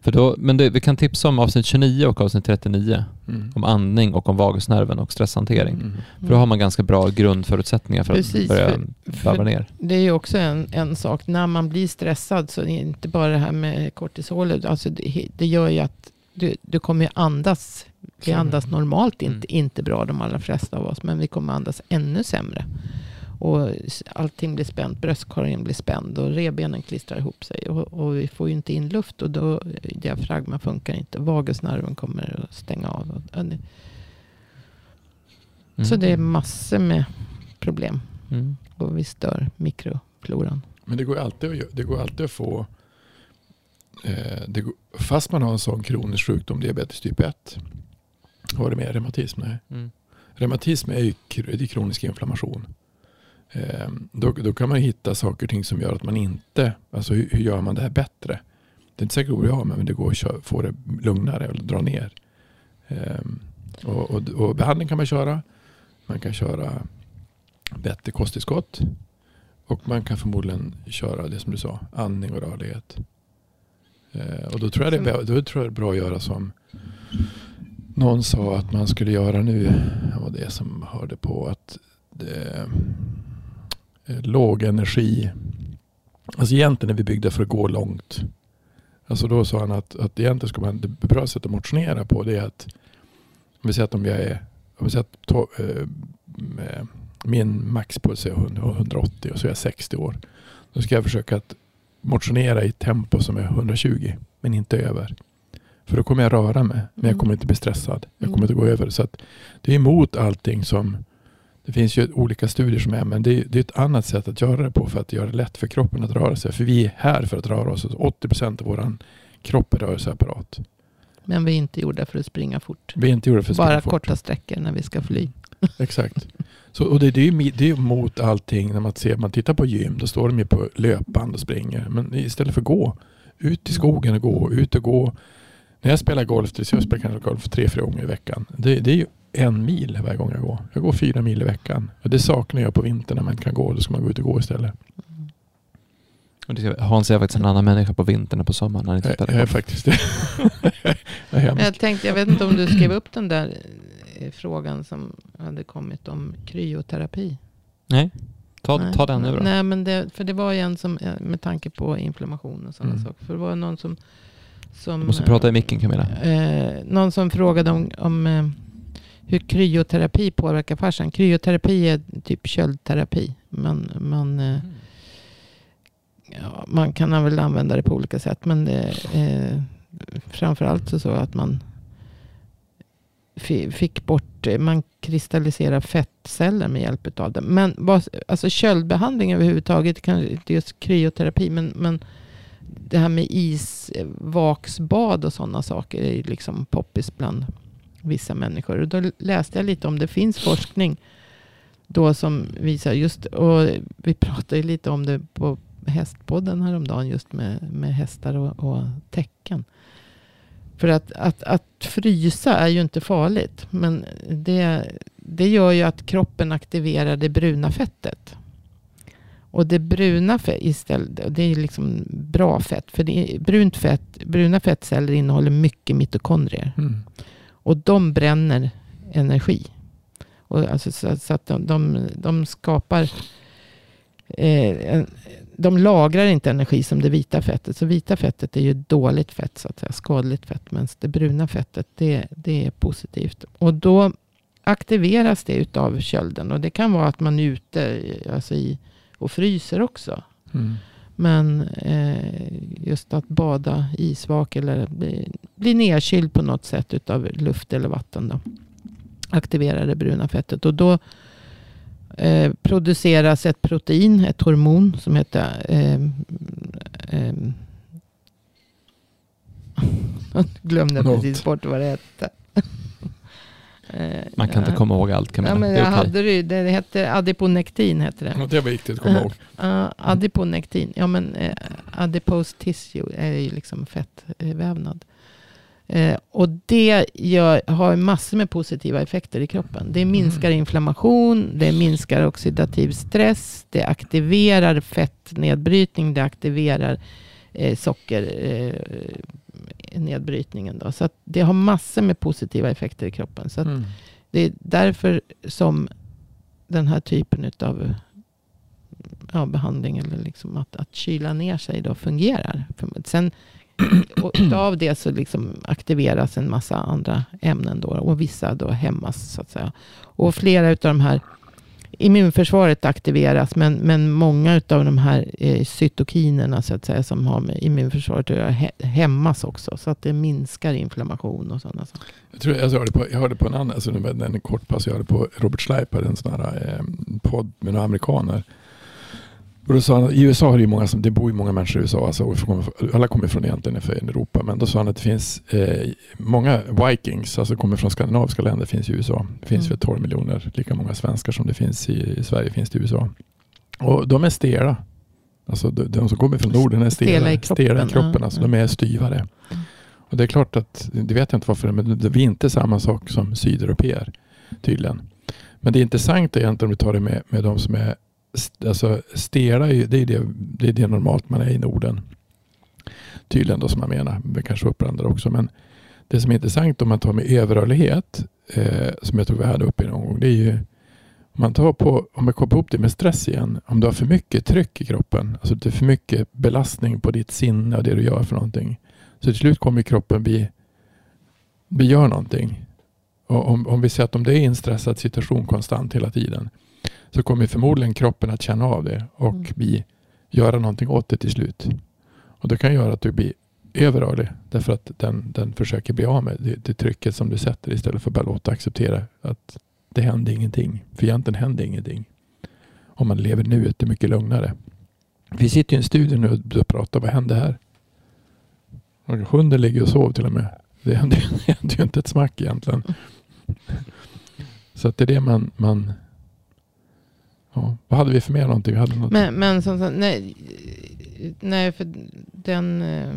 För då, men det, vi kan tipsa om avsnitt 29 och avsnitt 39 Mm. om andning och om vagusnerven och stresshantering. Mm. För då har man ganska bra grundförutsättningar för Precis, att börja varva ner. Det är ju också en, en sak. När man blir stressad så är det inte bara det här med kortisolet. Alltså det, det gör ju att du, du kommer ju andas. Vi Sämre. andas normalt inte, Mm. inte bra de allra flesta av oss. Men vi kommer andas ännu sämre. Och allting blir spänt. Bröstkorgen blir spänd. Och revbenen klistrar ihop sig. Och, och vi får ju inte in luft. Och då diafragma funkar inte. Vagusnerven kommer att stänga av. Mm. Så det är massor med problem. Mm. Och vi stör mikrofloran. Men det går alltid att, det går alltid att få, eh, det går, fast man har en sån kronisk sjukdom, diabetes typ 1. Har det med reumatism? Nej. Mm. Reumatism är ju är kronisk inflammation. Eh, då, då kan man hitta saker och ting som gör att man inte, alltså hur, hur gör man det här bättre? Det är inte säkert att med, men det går att kö- få det lugnare eller dra ner. Eh, och, och, och behandling kan man köra. Man kan köra bättre kosttillskott. Och man kan förmodligen köra det som du sa, andning och rörlighet. Eh, och då tror, jag det är, då tror jag det är bra att göra som någon sa att man skulle göra nu. Det var det som hörde på att det, eh, låg energi. Alltså egentligen är vi byggda för att gå långt. Alltså då sa han att, att egentligen ska man, det bra sätt att motionera på det är att om vi säger att om jag är, om vi säger att to, eh, med, min maxpuls är 180 och så är jag 60 år. Då ska jag försöka att motionera i ett tempo som är 120 men inte över. För då kommer jag röra mig men jag Mm. kommer inte bli stressad. Jag Mm. kommer inte gå över. Så det är emot allting som det finns ju olika studier som är men det är, det är ett annat sätt att göra det på för att göra det lätt för kroppen att röra sig. För vi är här för att röra oss. 80% av vår kropp är rörelseapparat. Men vi är inte gjorda för att springa fort. Vi är inte gjorda för att Bara springa fort. korta sträckor när vi ska fly. Exakt. Så, och det, det, är ju, det är mot allting när man, ser, man tittar på gym. Då står de ju på löpband och springer. Men istället för att gå. Ut i skogen och gå. Ut och gå. När jag spelar golf, det jag spelar kanske golf tre, fyra gånger i veckan. Det, det är ju en mil varje gång jag går. Jag går fyra mil i veckan. Och det saknar jag på vintern när man inte kan gå. Då ska man gå ut och gå istället. Och det- Hans är faktiskt en annan människa på vintern än på sommaren när han inte Jag, jag är faktiskt det. jag jag tänkte, jag vet inte om du skrev upp den där eh, frågan som hade kommit om kryoterapi. Nej, ta, Nej. ta den nu då. Nej, men det, för det var ju en som, eh, med tanke på inflammation och sådana Mm. saker. För det var någon som... som Du måste prata i micken Camilla. Eh, någon som frågade om, om eh, hur kryoterapi påverkar fascian. Kryoterapi är typ köldterapi. Men man, eh, ja, man kan väl använda det på olika sätt. Men eh, framförallt så, så att man fi- fick bort, eh, man kristalliserar fettceller med hjälp av det. Men alltså köldbehandling överhuvudtaget, kanske inte just kryoterapi, men, men det här med isvaksbad eh, och sådana saker är ju liksom poppis bland vissa människor. Och då läste jag lite om det finns forskning då som visar just, och vi pratade ju lite om det på hästpodden häromdagen just med, med hästar och, och tecken. För att, att, att frysa är ju inte farligt. Men det, det gör ju att kroppen aktiverar det bruna fettet. Och det bruna fett istället, det är liksom bra fett. För det är, brunt fett, bruna fettceller innehåller mycket mitokondrier. Mm. Och de bränner energi. Och alltså så, så att de, de, de skapar... Eh, en, de lagrar inte energi som det vita fettet. Så vita fettet är ju dåligt fett, så att säga, skadligt fett. Medan det bruna fettet, det, det är positivt. Och då aktiveras det utav kölden. Och det kan vara att man är ute alltså i, och fryser också. Mm. Men eh, just att bada isvak eller bli, bli nedkyld på något sätt utav luft eller vatten. Då, aktiverar det bruna fettet. Och då eh, produceras ett protein, ett hormon som heter eh, eh, glömde precis bort vad det hette. Eh, Man kan inte komma ihåg allt Camilla. Ja, men det jag okej. hade det, ju. det hette adiponektin. Hette det. Ja, det var viktigt att komma ihåg. Uh, adiponektin. Ja, men uh, adipose tissue är ju liksom fettvävnad. Eh, och det gör, har massor med positiva effekter i kroppen. Det minskar inflammation, det minskar oxidativ stress, det aktiverar fettnedbrytning, det aktiverar eh, sockernedbrytningen. Då. Så det har massor med positiva effekter i kroppen. Så Mm. det är därför som den här typen av ja, behandling eller liksom att, att kyla ner sig då fungerar. Sen och av det så liksom aktiveras en massa andra ämnen då och vissa då hämmas så att säga. Och flera av de här immunförsvaret aktiveras men, men många av de här eh, cytokinerna så att säga som har med immunförsvaret att göra hä- hämmas också. Så att det minskar inflammation och sådana saker. Jag, tror, jag, hörde på, jag hörde på en annan, alltså en, en kort pass, jag hörde på Robert Schleiper, en sån här eh, podd med några amerikaner. Och då sa han, I USA har det, många det bor ju många människor i USA, alltså, alla kommer från egentligen från Europa, men då sa han att det finns eh, många vikings, alltså kommer från skandinaviska länder, finns i USA. Det finns Mm. väl 12 miljoner, lika många svenskar som det finns i, i Sverige finns det i USA. Och de är stela. Alltså de, de som kommer från Norden är stela, Stela i kroppen, stela i kroppen alltså ja. de är styvare. Mm. Och det är klart att, det vet jag inte varför, men vi är inte samma sak som sydeuropeer tydligen. Men det är intressant egentligen om vi tar det med, med de som är alltså stela, är ju- det är det, det är det normalt man är i Norden. Tydligen då som man menar, men kanske upprandar också. Men det som är intressant om man tar med överrörlighet, eh, som jag tror vi hade uppe någon gång, det är ju om man tar på, om jag kopplar ihop det med stress igen, om du har för mycket tryck i kroppen, alltså det är för mycket belastning på ditt sinne och det du gör för någonting. Så till slut kommer kroppen bli, vi gör någonting. Och om, om vi säger att om det är en stressad situation konstant hela tiden så kommer förmodligen kroppen att känna av det och Mm. bli, göra någonting åt det till slut. Och det kan göra att du blir överrörlig därför att den, den försöker bli av med det, det trycket som du sätter istället för att bara låta acceptera att det händer ingenting. För egentligen händer ingenting. Om man lever nuet, det är mycket lugnare. Vi sitter i en studio nu och pratar, vad händer här? Och Hunden ligger och sover till och med. Det händer, det ju inte ett smack egentligen. Så att det är det man, man ja. Vad hade vi för mer någonting? Vi hade något. Men, men som sagt, nej, nej, för den eh,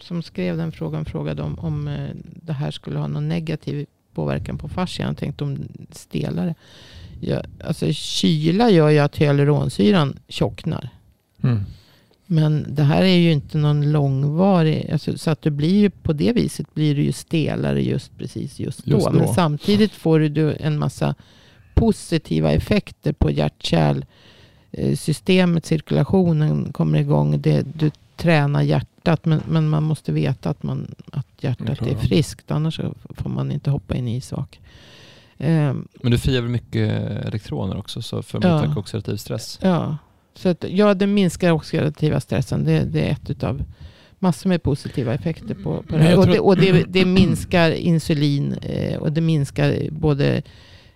som skrev den frågan frågade om, om eh, det här skulle ha någon negativ påverkan på fascian. Jag tänkte om stelare. Ja, alltså kyla gör ju att hyaluronsyran tjocknar. Mm. Men det här är ju inte någon långvarig, alltså, så att det blir ju på det viset blir det ju stelare just precis just då. Just då. Men samtidigt får du en massa positiva effekter på hjärt eh, systemet, cirkulationen kommer igång. Det, du tränar hjärtat men, men man måste veta att, man, att hjärtat är friskt. Annars får man inte hoppa in i isvak. Ehm, Men du friar väl mycket elektroner också så för att Ja. motverka oxidativ stress? Ja, så att, ja, det minskar oxidativa stressen. Det, det är ett utav massor med positiva effekter på, på det här. Och, det, och det, det minskar insulin eh, och det minskar både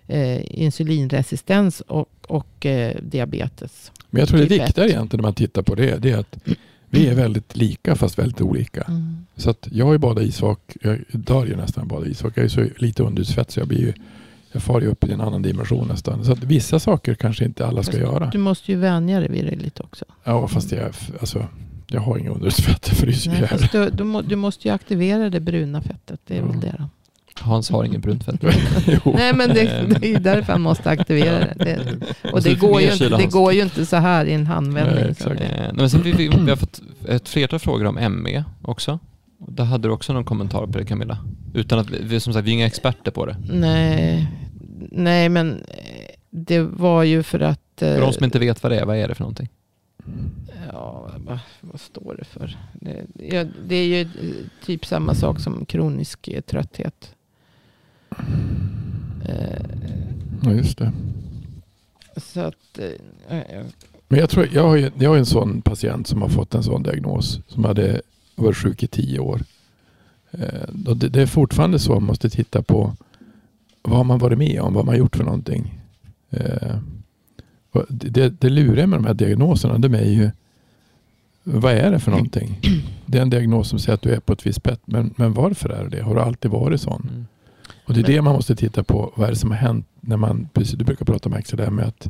eh, insulinresistens och, och eh, diabetes. Men jag tror det viktiga egentligen när man tittar på det, det är att vi är väldigt lika fast väldigt olika. Så att jag har ju badat isvak, jag dör ju nästan bada isvak. Jag är så lite underutsvett så jag blir ju, jag far ju upp i en annan dimension nästan. Så att vissa saker kanske inte alla ska Fast göra. Du måste ju vänja dig vid det lite också. Ja fast jag, alltså, jag har inga ju Nej, ihjäl. fast du, du, må, du måste ju aktivera det bruna fettet. Det är väl Ja. det då. Hans har ingen brunt fett. Jo. Nej men det, det är ju därför han måste aktivera det. det och det går, ju inte, det går ju inte så här i en handvändning. Nej, nej, men sen vi, vi, vi har fått ett flertal frågor om ME också. Där hade du också någon kommentar på det Camilla? Utan att vi, som sagt, vi är inga experter på det. Nej, nej men eh, det var ju för att... För eh, de som inte vet vad det är, vad är det för någonting? Ja, vad, vad står det för? Det, det är ju eh, typ samma sak som kronisk trötthet. Ja, just det. Så att, eh, Men jag, tror, jag, har ju, jag har en sån patient som har fått en sån diagnos. Som hade varit sjuk i tio år. Eh, det, det är fortfarande så man måste titta på vad har man varit med om? Vad har man gjort för någonting? Eh, det, det luriga med de här diagnoserna de är ju vad är det för någonting? Det är en diagnos som säger att du är på ett visst sätt. Men, men varför är det det? Har du alltid varit sån? Mm. Och det är Men- det man måste titta på. Vad är det som har hänt när man, precis, du brukar prata om Axel, det här med att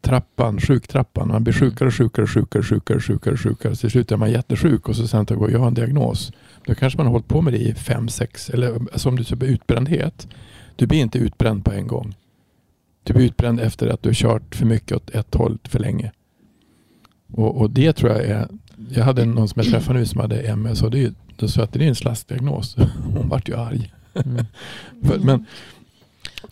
trappan, sjuktrappan, man blir sjukare, sjukare, sjukare, sjukare, sjukare, sjukare. Till slut är man jättesjuk och så sen går jag har en diagnos. Då kanske man har hållit på med det i fem, sex, eller som du säger utbrändhet. Du blir inte utbränd på en gång. Du blir utbränd efter att du har kört för mycket åt ett håll för länge. Och, och det tror jag är, jag hade någon som jag träffade nu som hade MS och det, är då sa att det är en slaskdiagnos. Hon vart ju arg. Mm. För, men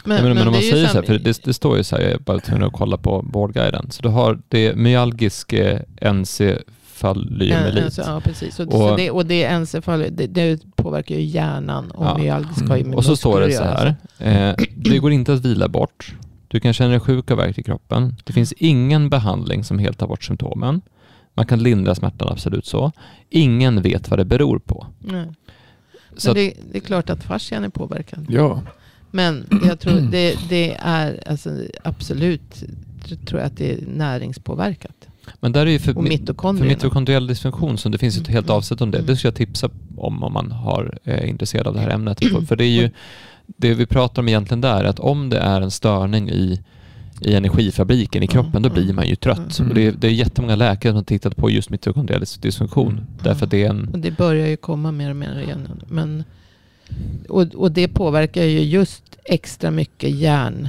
men, Men, men, om man säger så här, för det, det står ju så här, jag är bara tvungen att kolla på Vårdguiden. Så du har det myalgisk eh, encefalomyelit. Ja, alltså, ja, precis. Och, Och- det, och det, är encefal, det, det påverkar ju hjärnan och Ja. myalgisk med Och så står det så här. Eh, det går inte att vila bort. Du kan känna dig sjuk av värk i kroppen. Det finns ingen behandling som helt tar bort symptomen. Man kan lindra smärtan, absolut så. Ingen vet vad det beror på. Nej. Så det, det är klart att fascian är påverkad. ja, Men jag tror det, det är alltså, absolut tror jag att det är näringspåverkat. men där är ju för, för mitokondriell dysfunktion, som det finns ett helt Mm. avsnitt om det. Mm. Det ska jag tipsa om om man har är intresserad av det här ämnet. För, det är ju det vi pratar om egentligen där, är att om det är en störning i i energifabriken i kroppen, då Mm. blir man ju trött. Mm. Och det, är, det är jättemånga läkare som har tittat på just mitokondriell dysfunktion. Mm. Därför det är en... Och det börjar ju komma mer och mer igen. Men, och, och det påverkar ju just extra mycket hjärn,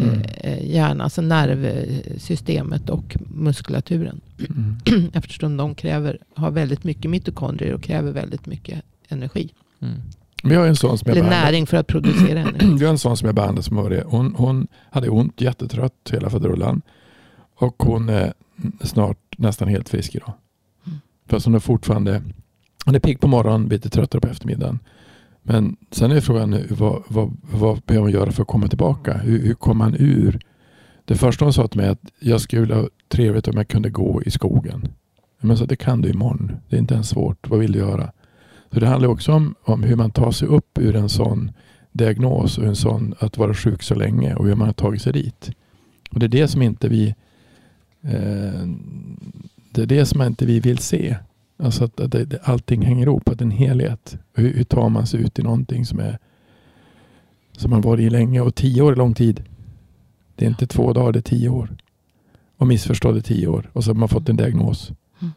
Mm. eh, hjärn, alltså nervsystemet och muskulaturen. Mm. Eftersom de kräver, har väldigt mycket mitokondrier och kräver väldigt mycket energi. Mm. Vi har en sån som jag Eller näring för att producera energi. Vi har en sån som jag behandlade som var det. Hon, hon hade ont, jättetrött hela faderullan. Och hon är snart nästan helt frisk idag. Mm. Fast hon är fortfarande hon är pigg på morgonen, lite tröttare på eftermiddagen. Men sen är frågan nu, vad, vad, vad behöver man göra för att komma tillbaka? Hur, hur kommer man ur? Det första hon sa till mig att jag skulle ha trevligt om jag kunde gå i skogen. Men så det kan du imorgon. Det är inte ens svårt. Vad vill du göra? Så det handlar också om, om hur man tar sig upp ur en sån diagnos och en sån att vara sjuk så länge och hur man har tagit sig dit. Och det är det som inte vi eh, det är det som inte vi vill se. Alltså att, att det, allting hänger ihop, att det är en helhet. Hur, hur tar man sig ut i någonting som är som man varit i länge och tio år är lång tid. Det är inte två dagar, det är tio år. Och missförstådd i tio år och så har man fått en diagnos. Mm.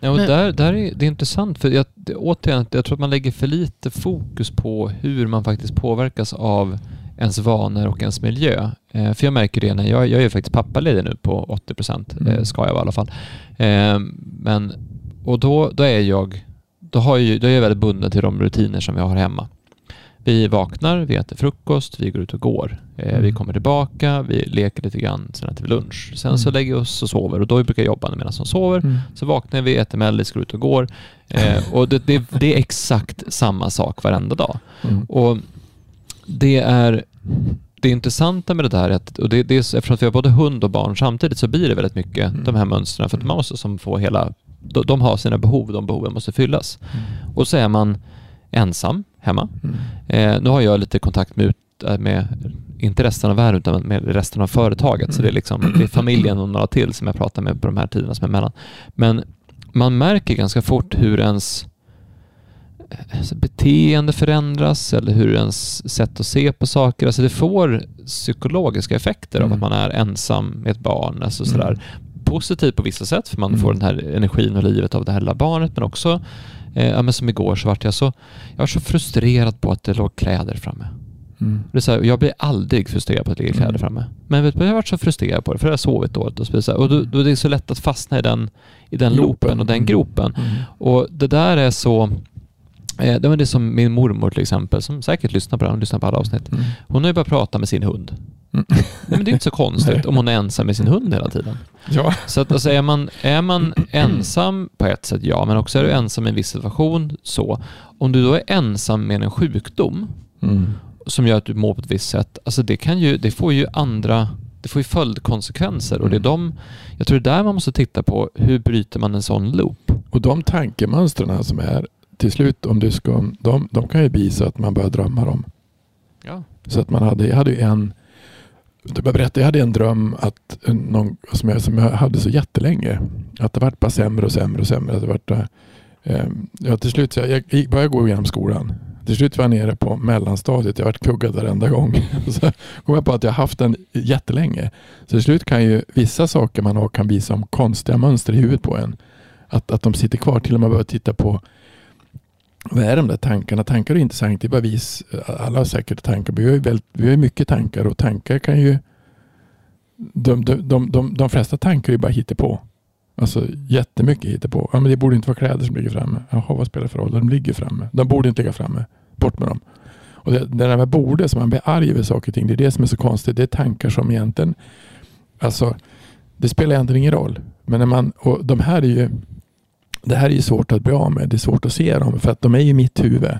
Ja, och Men- där, där är det är intressant, för jag, det, återigen, jag tror att man lägger för lite fokus på hur man faktiskt påverkas av ens vanor och ens miljö. Eh, för jag märker det när jag, jag är faktiskt pappaledig nu på 80 procent, eh, Mm. ska jag vara i alla fall. Eh, men, och då, då är jag då, har jag, då är jag väldigt bunden till de rutiner som vi har hemma. Vi vaknar, vi äter frukost, vi går ut och går. Eh, Mm. Vi kommer tillbaka, vi leker lite grann, sen äter vi lunch. Sen så Mm. lägger vi oss och sover och då brukar jag jobba medan de sover. Så vaknar vi, äter mellis, går ut och går. Eh, och det, det, det är exakt samma sak varenda dag. Mm. Och det är det intressanta med det där, är att, och det, det är, så- eftersom vi har både hund och barn samtidigt, så blir det väldigt mycket Mm. de här mönstren. För att man måste som få hela, de, de har sina behov, de behoven måste fyllas. Och så är man ensam hemma. Mm. Eh, nu har jag lite kontakt med, ut, äh, med inte resten av världen, utan med resten av företaget. Så det är, liksom, det är familjen och några till som jag pratar med på de här tiderna som är emellan. Men man märker ganska fort hur ens eh, alltså, beteende förändras eller hur ens sätt att se på saker. Alltså det får psykologiska effekter av Mm. att man är ensam med ett barn. Alltså Mm. sådär. Positivt på vissa sätt, för man Mm. får den här energin och livet av det här lilla barnet, men också Eh, ja, men som igår så vart jag så, jag var så frustrerad på att det låg kläder framme. Mm. Det är så här, jag blir aldrig frustrerad på att det ligger kläder Mm. framme. Men vet du, jag har varit så frustrerad på det, för jag har sovit dåligt och så. Och då, då är det så lätt att fastna i den, i den loopen och den Mm. gropen. Mm. Och det där är så... Eh, det var det som min mormor till exempel, som säkert lyssnar på det, hon lyssnar på alla avsnitt. Mm. Hon har ju börjat prata med sin hund. Mm. Nej, men det är inte så konstigt om hon är ensam med sin hund hela tiden. Ja. Så att, alltså, är, man, är man ensam på ett sätt, ja, men också är du ensam i en viss situation, så. Om du då är ensam med en sjukdom Mm. som gör att du mår på ett visst sätt, alltså det, kan ju, det får ju andra det får ju följdkonsekvenser och det är Mm. de, jag tror det är där man måste titta på, hur bryter man en sån loop? Och de tankemönstren som är till slut, om du ska, de, de kan ju bli så att man börjar drömma dem. Ja. Så att man hade, jag hade ju en, jag berätta, jag hade en dröm att, någon, som, jag, som jag hade så jättelänge. Att det vart bara sämre och sämre och sämre. Att det vart, eh, ja, till slut, så jag, jag började gå igenom skolan. Till slut var jag nere på mellanstadiet. Jag vart kuggad varenda gång. Så kom jag på att jag haft den jättelänge. Så till slut kan ju vissa saker man har kan visa som konstiga mönster i huvudet på en. Att, att de sitter kvar. Till och med börja titta på vad är de där tankarna? Tankar är intressant. Det är bara vis, alla har säkert tankar. Vi har ju, väldigt, vi har mycket tankar och tankar kan ju... De, de, de, de, de flesta tankar är ju bara hittepå. Alltså jättemycket hittepå. Ja, men det borde inte vara kläder som ligger framme. Jaha, vad spelar det för roll? De ligger framme. De borde inte ligga framme. Bort med dem. Och det, det där med borde, som man blir arg över saker och ting, det är det som är så konstigt. Det är tankar som egentligen... Alltså, det spelar egentligen ingen roll. Men när man... Och de här är ju... Det här är ju svårt att bli av med. Det är svårt att se dem för att de är ju i mitt huvud.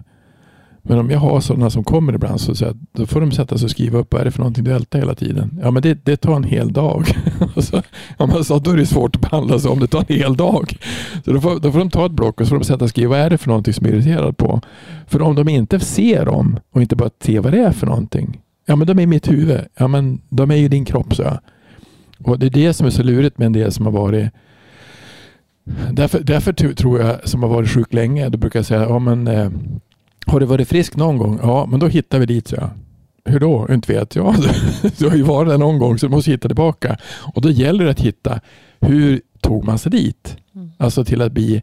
Men om jag har sådana som kommer ibland så, så att, då får de sätta sig och skriva upp vad är det för någonting du ältar hela tiden. Ja men det, det tar en hel dag. Så, ja, men så, då är det svårt att behandla sig om det tar en hel dag. Så då får, då får de ta ett block och så får de sätta och skriva vad är det för någonting som är irriterad på. För om de inte ser dem och inte bara ser vad det är för någonting. Ja men de är i mitt huvud. Ja men de är ju din kropp så jag. Och det är det som är så lurigt med en del som har varit Därför, därför tror jag som har varit sjuk länge, då brukar jag säga, ja men eh, har du varit frisk någon gång? Ja, men då hittar vi dit så jag. Hur då? Inte vet jag. Du har ju varit där någon gång så du måste hitta tillbaka. Och då gäller det att hitta hur tog man sig dit? Mm. Alltså till att bli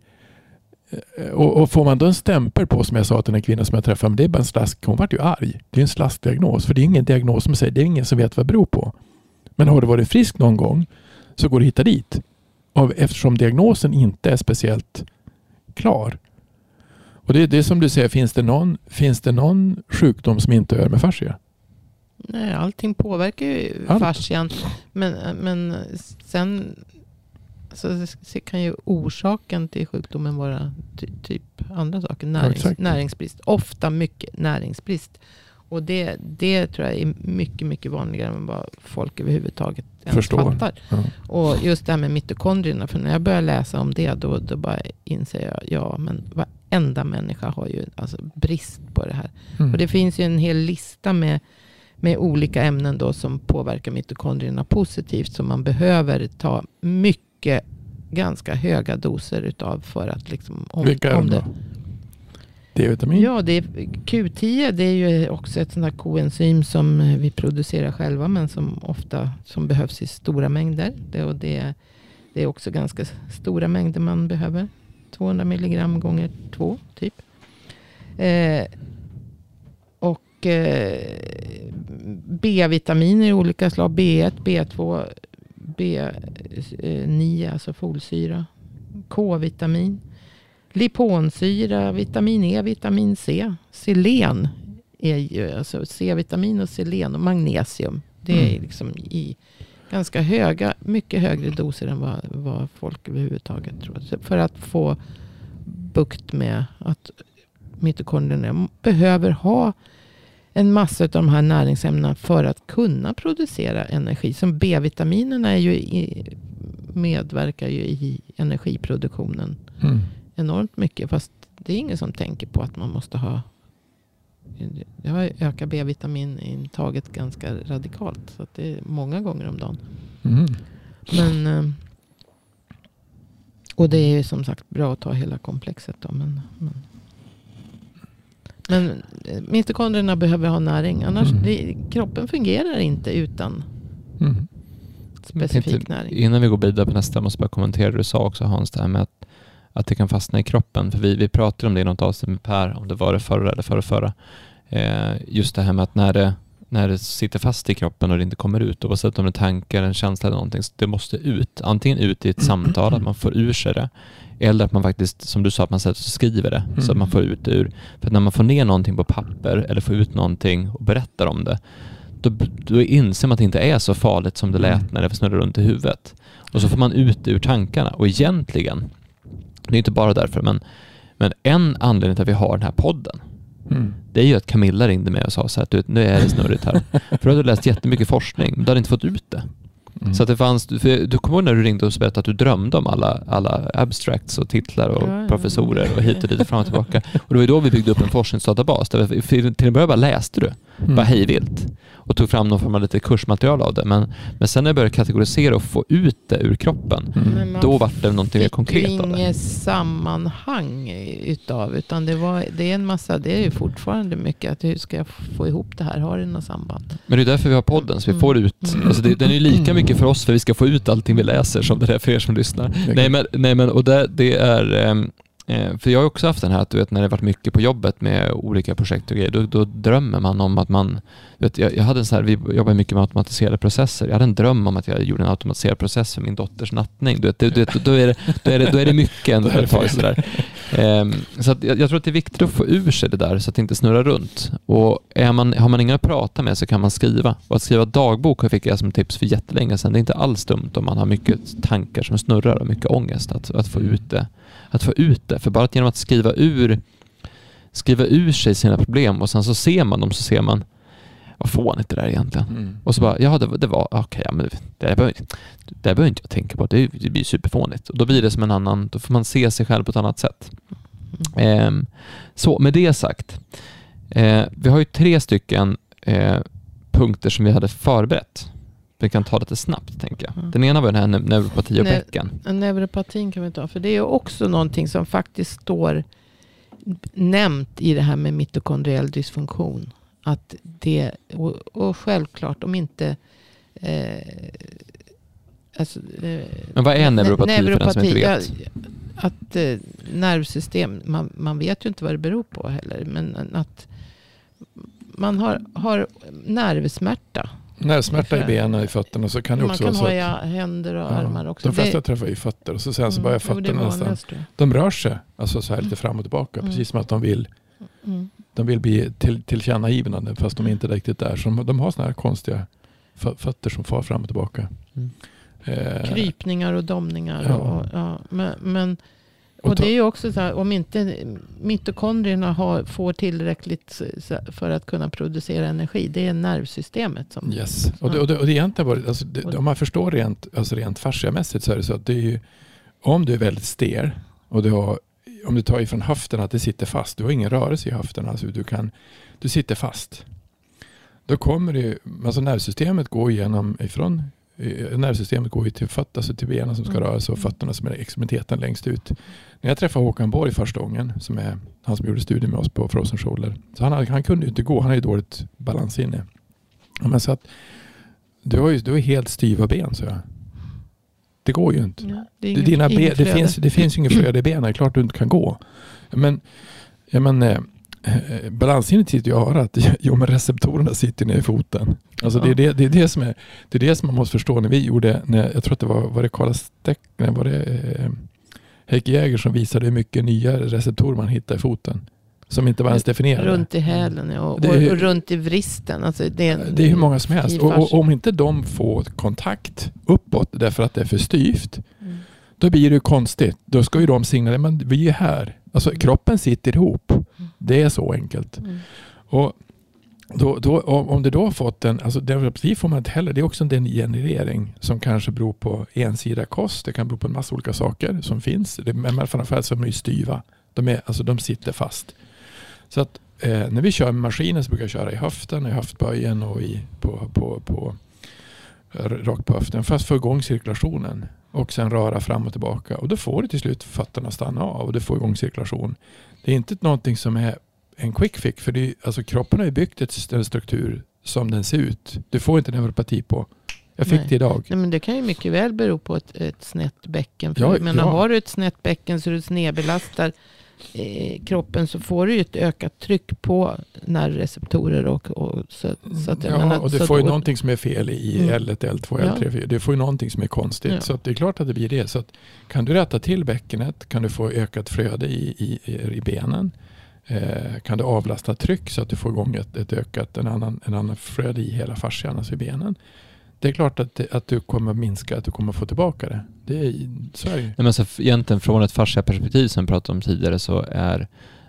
eh, och, och får man då en stämpel på som jag sa till den kvinnan som jag träffade, men det är bara en slask, hon vart ju arg. Det är en slaskdiagnos, för det är ingen diagnos som säger, det är ingen som vet vad det beror på. Men har du varit frisk någon gång så går det att hitta dit. Av, eftersom diagnosen inte är speciellt klar. Och det är det som du säger, finns det någon, finns det någon sjukdom som inte hör med fascia? Nej, allting påverkar ju Allt. fascian. Men, men sen så kan ju orsaken till sjukdomen vara ty, typ andra saker. Närings, exakt. näringsbrist. Ofta mycket näringsbrist. Och det, det tror jag är mycket, mycket vanligare än vad folk överhuvudtaget ens Förstår. fattar. Ja. Och just det här med mitokondrierna. För när jag börjar läsa om det då, då bara inser jag, ja men varenda människa har ju alltså brist på det här. Mm. Och det finns ju en hel lista med, med olika ämnen då som påverkar mitokondrierna positivt. Som man behöver ta mycket, ganska höga doser utav för att liksom om, Vilka är de det. då? D-vitamin? Ja, det är, Q10 det är ju också ett sånt här koenzym som eh, vi producerar själva men som ofta som behövs i stora mängder. Det, och det, det är också ganska stora mängder man behöver. 200 milligram gånger två typ. Eh, och eh, B-vitaminer i olika slag. B1, B2, B9, alltså folsyra. K-vitamin. Liponsyra, vitamin E, vitamin C. Selen är ju alltså C-vitamin och selen och magnesium. Det är Mm. liksom i ganska höga, mycket högre doser än vad, vad folk överhuvudtaget tror. Så För att få bukt med att mitokondrierna behöver ha en massa av de här näringsämnena för att kunna producera energi. Som B-vitaminerna är ju i, medverkar ju i energiproduktionen Mm. Enormt mycket. Fast det är ingen som tänker på att man måste ha. Jag har ökat B-vitaminintaget ganska radikalt. Så att det är många gånger om dagen. Mm. Men, eh, och det är ju som sagt bra att ta hela komplexet. Då, men, men, men eh, mitokondrierna behöver ha näring. Annars Mm. det, kroppen fungerar inte utan Mm. specifik tänkte, näring. Innan vi går vidare på nästa, jag måste bara kommentera det du sa också Hans, det här med att, att det kan fastna i kroppen. För vi, vi pratade om det i något avsnitt med Per, om det var det förra eller förra, förra. Eh, just det här med att när det, när det sitter fast i kroppen och det inte kommer ut, oavsett om det är tankar, en känsla eller någonting, det måste ut. Antingen ut i ett samtal, att man får ur sig det, eller att man faktiskt, som du sa, att man skriver det, så att Mm. man får ut det ur. För när man får ner någonting på papper, eller får ut någonting och berättar om det, då, då inser man att det inte är så farligt som det lät Mm. när det snurrar runt i huvudet. Och så får man ut det ur tankarna. Och egentligen, det är inte bara därför, men, men en anledning till att vi har den här podden, Mm. det är ju att Camilla ringde mig och sa så här, du, nu är det snurrigt här. för du hade läst jättemycket forskning, men du hade inte fått ut det. Mm. Så att det fanns, för du kommer ihåg när du ringde och berättade att du drömde om alla, alla abstracts och titlar och Ja, ja. professorer och hit och dit och fram och tillbaka. Och det var ju då vi byggde upp en forskningsdatabas. Där vi, till en början bara läste du, Mm. bara hejvilt. Och tog fram någon form av lite kursmaterial av det. Men, men sen när jag började kategorisera och få ut det ur kroppen, Mm. Då vart det någonting mer konkret av det. inget sammanhang utav. Utan det, var, det är en massa, det är ju fortfarande mycket att hur ska jag få ihop det här? Har det något samband? Men det är därför vi har podden, så vi Mm. får ut, Mm. alltså det, den är ju lika mycket för oss för vi ska få ut allting vi läser som det är för er som lyssnar. Det- Nej men, nej, men och det, det är, ehm, eh, för jag har också haft den här att du vet när det varit mycket på jobbet med olika projekt och grejer, då, då drömmer man om att man, vet, jag, jag hade en sån här, vi jobbar mycket med automatiserade processer, jag hade en dröm om att jag gjorde en automatiserad process för min dotters nattning. Du vet, du, du, då, är det, då, är det, då är det mycket en, Då är det ett tag fel. sådär. Ehm, så att jag, jag tror att det är viktigt att få ur sig det där så att det inte snurrar runt. Och är man, har man ingen att prata med så kan man skriva. Och att skriva dagbok fick jag som tips för jättelänge sedan. Det är inte alls dumt om man har mycket tankar som snurrar och mycket ångest att, att få ut det. Att få ut det. För bara att genom att skriva ur, skriva ur sig sina problem och sen så ser man dem så ser man vad fånigt det där är egentligen. Mm. Och så bara, ja det, det var, okej, ja, men det, där behöver, det där behöver inte jag tänka på, det, det blir superfånigt. Och då blir det som en annan, då får man se sig själv på ett annat sätt. Ehm, så med det sagt, eh, vi har ju tre stycken eh, punkter som vi hade förberett. Vi kan ta lite snabbt tänker jag. Mm. Den ena var den här neu- neuropati och bäcken. Neuropatin kan vi ta. För det är också någonting som faktiskt står nämnt i det här med mitokondriell dysfunktion. Att det, och, och självklart om inte... Eh, alltså, eh, Men vad är neuropati, för den som inte ja, vet? att eh, nervsystem, man, man vet ju inte vad det beror på heller. Men att man har, har nervsmärta. Nervsmärta i benen, i fötterna så kan det Man också kan vara så ha att i händer och Ja, armar också. de flesta Det- träffar i fötter och så sen så Mm, börjar är fötterna nästan, de rör sig alltså så här lite fram och tillbaka. Mm. Precis som att de vill, Mm. de vill bli till, tillkännagivande fast de är inte riktigt där. Så de, de har såna här konstiga fö- fötter som far fram och tillbaka. Mm. Eh, Krypningar och domningar. Ja. Och, ja, men, men, Och det är ju också så här, om inte mitokondrierna har, får tillräckligt för att kunna producera energi. Det är nervsystemet som... Yes. Och det, och det, och det egentligen var, alltså det, om man förstår rent, alltså rent fasciamässigt så är det så att det är ju, om du är väldigt stel och du har, om du tar ifrån höften att det sitter fast, du har ingen rörelse i höften, alltså du, kan, du sitter fast. Då kommer det alltså nervsystemet går igenom ifrån, nervsystemet går ju till fötterna, alltså till benen som ska Mm. röra sig och fötterna som är extremiteten längst ut. När jag träffade Håkan Borg första gången, som är han som gjorde studien med oss på Frozen Shoulder, så han, han kunde ju inte gå, han har ju dåligt balansinne. Ja, Men så att, du har ju du har helt styva ben, så jag. Det går ju inte. Ja, det, inget- dina ben, det, finns, det finns ju inget flöde i benen, det är klart du inte kan gå. Men, ja, men eh, balanssinnet sitter ju i örat. Jo men receptorerna sitter nere i foten. Alltså det, är det, det, är det, som är, det är det som man måste förstå när vi gjorde, när, jag tror att det var, var det Karla Steck, nej, var det eh, Heike Jäger som visade hur mycket nya receptorer man hittar i foten. Som inte var ens definierade. Runt i hälen ja, och, är- och, runt i vristen. Alltså det, är, Det är hur många som helst. Och, och om inte de får kontakt uppåt därför att det är för styvt. Mm. Då blir det konstigt. Då ska ju de signalera, men vi är här. Alltså kroppen sitter ihop. Det är så enkelt. Mm. Och då, då, om du då har fått en, alltså neuropati får man inte heller, det är också en degenerering som kanske beror på ensidig kost. Det kan bero på en massa olika saker som finns. Det, men framförallt så är de ju styva. De, är, alltså de sitter fast. Så att eh, när vi kör med maskinen så brukar jag köra i höften, i höftböjen och i, på, på, på, rakt på höften. För att få igång cirkulationen och sen röra fram och tillbaka. Och då får du till slut fötterna stanna av och du får igång cirkulation. Det är inte någonting som är en quick fix. För det är, alltså kroppen har ju byggt ett, en struktur som den ser ut. Du får inte neuropati på. Jag fick Nej. det idag. Nej, men det kan ju mycket väl bero på ett, ett snett bäcken. För Ja, menar, ja. Har du ett snett bäcken så du snedbelastar eh, kroppen så får du ju ett ökat tryck på nervreceptorer. Och, och, så, så att, Ja, menar, och du så får ju att- någonting som är fel i Mm. L1, L2, Ja. L3, L4. Du får ju någonting som är konstigt. Ja. Så att det är klart att det blir det. Så att kan du rätta till bäckenet kan du få ökat flöde i, i, i benen. Eh, kan du avlasta tryck så att du får igång ett, ett ökat, en annan, en annan flöde i hela fascian, alltså i benen. Det är klart att, det, att du kommer minska, att du kommer få tillbaka det. det är, så är det ju. Nej, men så egentligen från ett fascia perspektiv som vi pratade om tidigare så är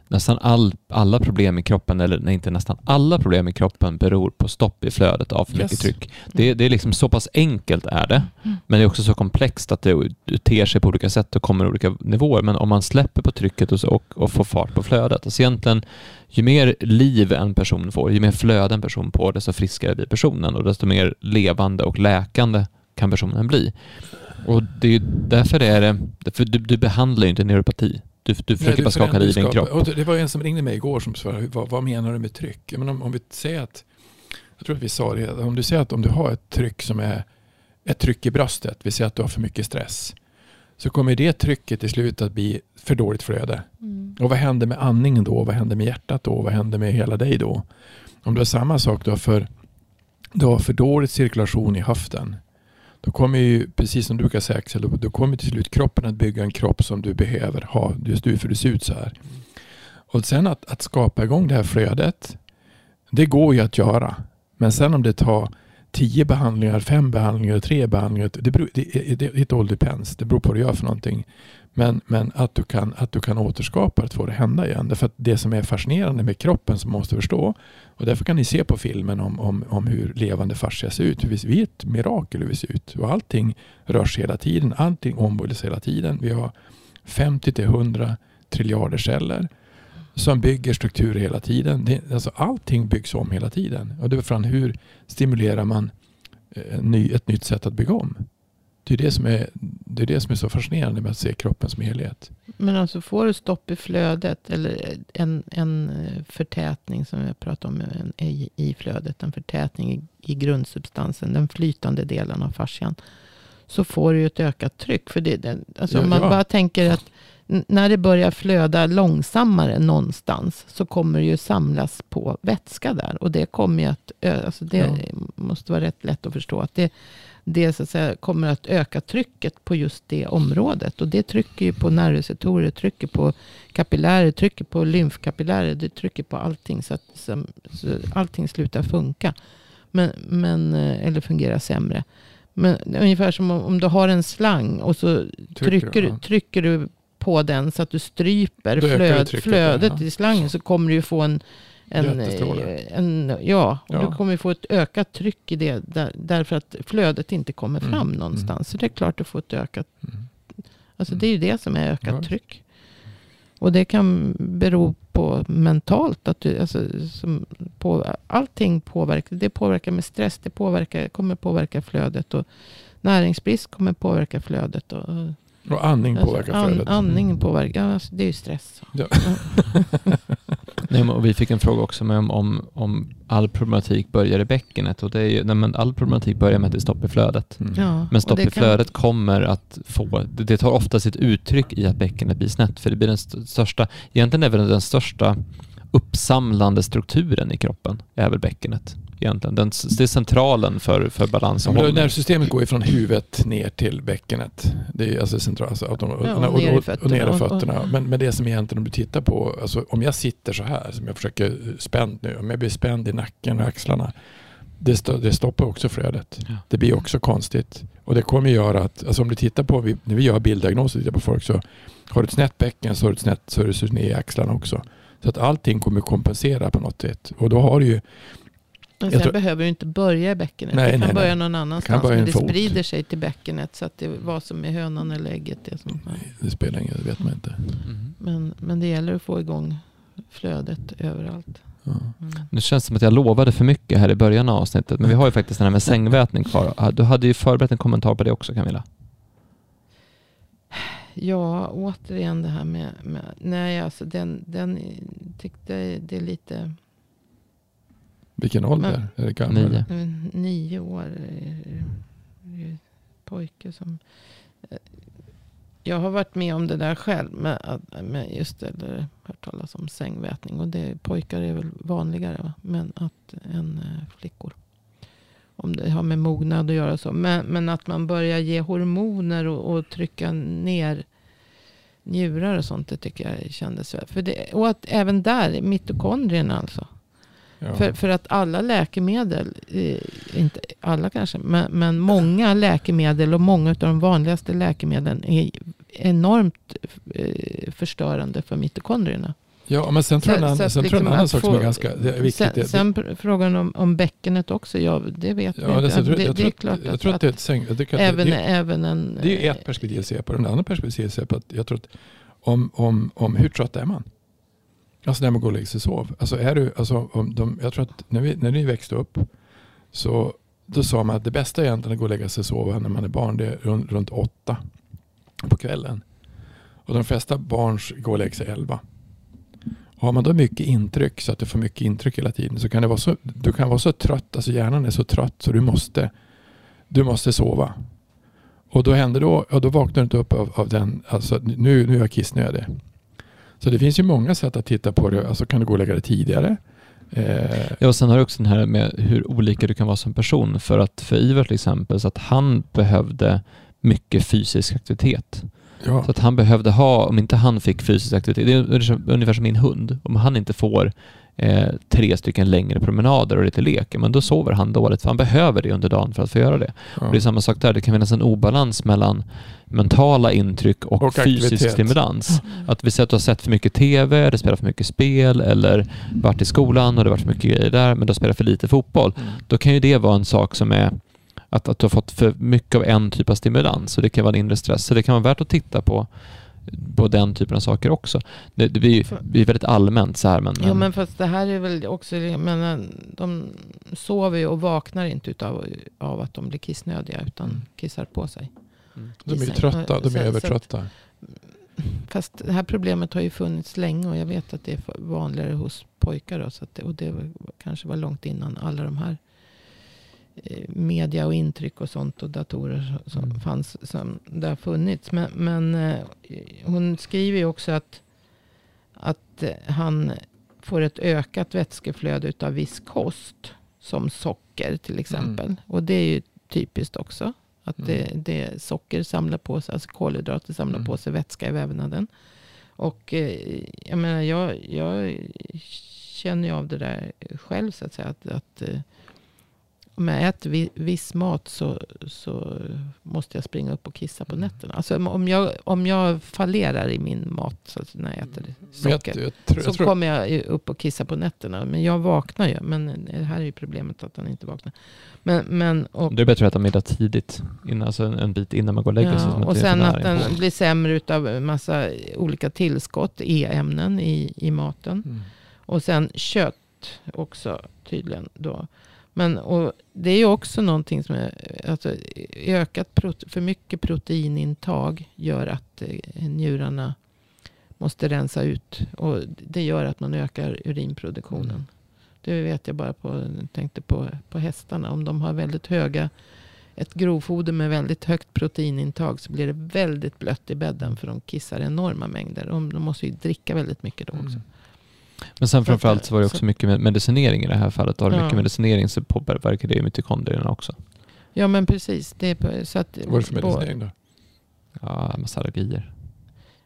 nästan all, alla problem i kroppen, eller nej, inte nästan alla problem i kroppen beror på stopp i flödet av för mycket Yes. tryck. Det, det är liksom så pass enkelt är det, Mm. men det är också så komplext att det, ter sig på olika sätt och kommer olika nivåer. Men om man släpper på trycket och, så, och, och får fart på flödet, alltså egentligen ju mer liv en person får, ju mer flöde en person får, desto friskare blir personen och desto mer levande och läkande kan personen bli. Och det är därför det är det, för du, du behandlar ju inte neuropati. Du, du försöker bara skaka liv i din kropp. Och det var en som ringde mig igår som svarade, vad, vad menar du med tryck? Men om, om vi säger att, jag tror att vi sa det, om du säger att om du har ett tryck som är ett tryck i bröstet, vi säger att du har för mycket stress, så kommer det trycket till slut att bli för dåligt flöde. Mm. Och vad händer med andningen då? Vad händer med hjärtat då? Vad händer med hela dig då? Om du har samma sak, du har för, du har för dålig cirkulation i höften. Då kommer ju, precis som du brukar säga Axel, då, kommer till slut kroppen att bygga en kropp som du behöver ha just du för du ser ut så här. Och sen att, att skapa igång det här flödet, det går ju att göra. Men sen om det tar tio behandlingar, fem behandlingar, tre behandlingar, det, beror, det, det, it all depends. Det beror på vad du gör för någonting. Men, men att, du kan, att du kan återskapa det, få det hända igen. Därför att det som är fascinerande med kroppen som man måste förstå och därför kan ni se på filmen om, om, om hur levande fascia ser ut. Hur vi, vi är ett mirakel hur vi ser ut. Och allting rör sig hela tiden. Allting ombildas hela tiden. Vi har 50 till 100 triljarder celler som bygger strukturer hela tiden. Det, alltså allting byggs om hela tiden. Och det är från hur stimulerar man eh, ny, ett nytt sätt att bygga om. Det är det, som är, det är det som är så fascinerande med att se kroppen som helhet. Men alltså får du stopp i flödet eller en, en eh, förtätning som jag pratade om en, i, i flödet. En förtätning i, i grundsubstansen. Den flytande delen av fascian. Så får du ju ett ökat tryck. För det, det, alltså Ja, om man ja. bara tänker att när det börjar flöda långsammare någonstans. Så kommer det ju samlas på vätska där. Och det kommer ju att, alltså det Ja. måste vara rätt lätt att förstå. Att det, det så att säga, kommer att öka trycket på just det området. Och det trycker ju på nervreceptorer, trycker på kapillärer, trycker på lymfkapillärer, det trycker på allting. Så att som, så allting slutar funka. Men, men, eh, eller fungerar sämre. Men ungefär som om, om du har en slang och så trycker, du, ja. trycker du på den så att du stryper flöd, trycket, flödet ja. i slangen. Så kommer du ju få en en, eh, en, ja, och Ja. du kommer få ett ökat tryck i det. Där, därför att flödet inte kommer Mm, fram mm. någonstans. Så det är klart du får ett ökat. Mm. Alltså Mm. det är ju det som är ökat Ja. tryck. Och det kan bero på mentalt. Att du, alltså, som på, allting påverkar. Det påverkar med stress. Det påverkar, kommer påverka flödet. Och näringsbrist kommer påverka flödet. Och, Och andning alltså, påverkar an- flödet. Andningen påverkar. Alltså, det är ju stress. Ja. Nej, vi fick en fråga också med om, om, om all problematik börjar i bäckenet. Och det är ju, nej, men all problematik börjar med att det är stopp i flödet. Mm. Ja, Men stopp i kan- flödet kommer att få, det, det tar ofta sitt uttryck i att bäckenet blir snett. För det blir den st- största, egentligen är väl den största uppsamlande strukturen i kroppen, är väl bäckenet. Egentligen. Den, det är centralen för, för balans Ja, och då- hållning. nervsystemet går ju från huvudet ner till bäckenet. Det är alltså centralt. Alltså, att de, och, Ja, och, och och, ner i och, fötterna. ner i fötterna. Men, men det som egentligen om du tittar på, alltså, om jag sitter så här, som jag försöker eh, spänd nu, om jag blir spänd i nacken och axlarna, det, det stoppar också flödet. Ja. Det blir också konstigt. Och det kommer göra att, alltså om du tittar på, vi- när vi gör bilddiagnoser tittar på folk så har du ett snett bäcken så har du ett snett så är det så ner i axlarna också. Så att allting kommer kompensera på något sätt. Och då har du ju, Men sen tror- behöver du inte börja i bäckenet. Nej, det kan nej, börja nej. någon annanstans. börja men en det fot. sprider sig till bäckenet. Så att det vad som är hönan eller ägget. Det som, det spelar ingen det vet man inte. Mhm. men, men det gäller att få igång flödet överallt. Ja. Mm. Nu känns det som att jag lovade för mycket här i början av avsnittet, men vi har ju faktiskt den här med sängvätning kvar. Du hade ju förberett en kommentar på det också Camilla. Ja, återigen det här med... med nej, alltså den, den tyckte det är lite... Vilken ålder? Är det gammal? Nio. Nio år. Pojke som... eh, Jag har varit med om det där själv. Med, att- med just det, eller hört talas om sängvätning. Och det, pojkar är väl vanligare va? Men att, än eh, flickor. Om det har med mognad att göra så. Men, men att man börjar ge hormoner och, och trycka ner njurar och sånt. Det tycker jag kändes. För det, och att även där, mitokondrierna alltså. Ja. För, för att alla läkemedel, eh, inte alla kanske, men, men många läkemedel och många av de vanligaste läkemedlen är enormt eh, förstörande för mitokondrierna. Ja, men sen tror jag en annan, sen jag en liksom annan att sak som få- är ganska det är viktigt. Sen, det, sen frågan om, om bäckenet också, ja det vet ja, det, inte. jag det, jag det är klart jag att, tror att det är ett även, det, det, även en... det är ett perspektiv att se på det. Det andra perspektivet att se på att jag tror att om, om, om hur trött är man? Alltså när man går och lägger sig och sov. Alltså är du, alltså om de, jag tror att när, vi, när ni växte upp så då sa man att det bästa är egentligen att gå och lägga sig och sova när man är barn det är runt, runt åtta på kvällen. Och de flesta barn går och lägger sig elva. Och har man då mycket intryck så att du får mycket intryck hela tiden så kan det vara så, du kan vara så trött, alltså hjärnan är så trött så du måste, du måste sova. Och då händer då, ja, då vaknar du inte upp av, av den, alltså nu, nu är jag kissnödig. Så det finns ju många sätt att titta på det. Alltså kan du gå och lägga dig tidigare? Eh, Ja, och sen har du också den här med hur olika du kan vara som person. För att för Ivar till exempel, så att han behövde mycket fysisk aktivitet. ja. Så att han behövde ha, om inte han fick fysisk aktivitet, det är ungefär som min hund. Om han inte får eh, tre stycken längre promenader och lite lek, men då sover han dåligt för han behöver det under dagen för att få göra det. ja. Och det är samma sak där, det kan finnas en obalans mellan mentala intryck och, Och fysisk aktivitet. stimulans. Att vi säger att du har sett för mycket TV, det spelar för mycket spel eller varit i skolan och det varit för mycket grejer där, men du har spelat för lite fotboll. Mm. Då kan ju det vara en sak som är att, att du har fått för mycket av en typ av stimulans och det kan vara en inre stress. Så det kan vara värt att titta på, på den typen av saker också. Det, det blir, blir väldigt allmänt så här men, Jo men fast det här är väl också, menar, de sover ju och vaknar inte utav, av att de blir kissnödiga utan Mm. kissar på sig. Mm. De är ju trötta, de är övertrötta. Fast det här problemet har ju funnits länge och jag vet att det är vanligare hos pojkar. Då, så att det, och det kanske var långt innan alla de här media och intryck och sånt och datorer som Mm. fanns. Som det har funnits. Men, men eh, hon skriver ju också att, att eh, han får ett ökat vätskeflöde utav viss kost. Som socker till exempel. Och det är ju typiskt också. Att Mm. det, det socker samlar på sig, alltså kolhydrater samlar Mm. på sig vätska i vävnaden. Och eh, jag menar, jag, jag känner ju av det där själv så att säga. Att, att eh, om jag äter vi, viss mat så, så måste jag springa upp och kissa på Mm. nätterna. Alltså om jag, om jag fallerar i min mat så att när jag äter jag, socker. jag, tror- Så jag tror, kommer jag upp och kissar på nätterna. Men jag vaknar ju. Men det här är ju problemet att han inte vaknar. Men, men, och, Det är bättre att äta middag tidigt, innan, alltså en, en bit innan man går och lägger sig. ja, så och sen att den blir sämre en massa olika tillskott, E-ämnen i, i maten. mm. Och sen kött också tydligen då. Men och det är ju också någonting som är, alltså, ökat prote, för mycket proteinintag gör att eh, njurarna måste rensa ut. Och det gör att man ökar urinproduktionen. Mm. Det vet jag bara på, tänkte på, på hästarna. Om de har väldigt höga, ett grovfoder med väldigt högt proteinintag så blir det väldigt blött i bädden. För de kissar enorma mängder. De, de måste ju dricka väldigt mycket då också. Mm. Men sen framförallt så var det också så- mycket med medicinering i det här fallet. Har du Ja. mycket medicinering så påverkar det ju mitokondrierna också. Ja men precis. Det är på, så att, Vad är det för medicinering då? Ja, massa allergier.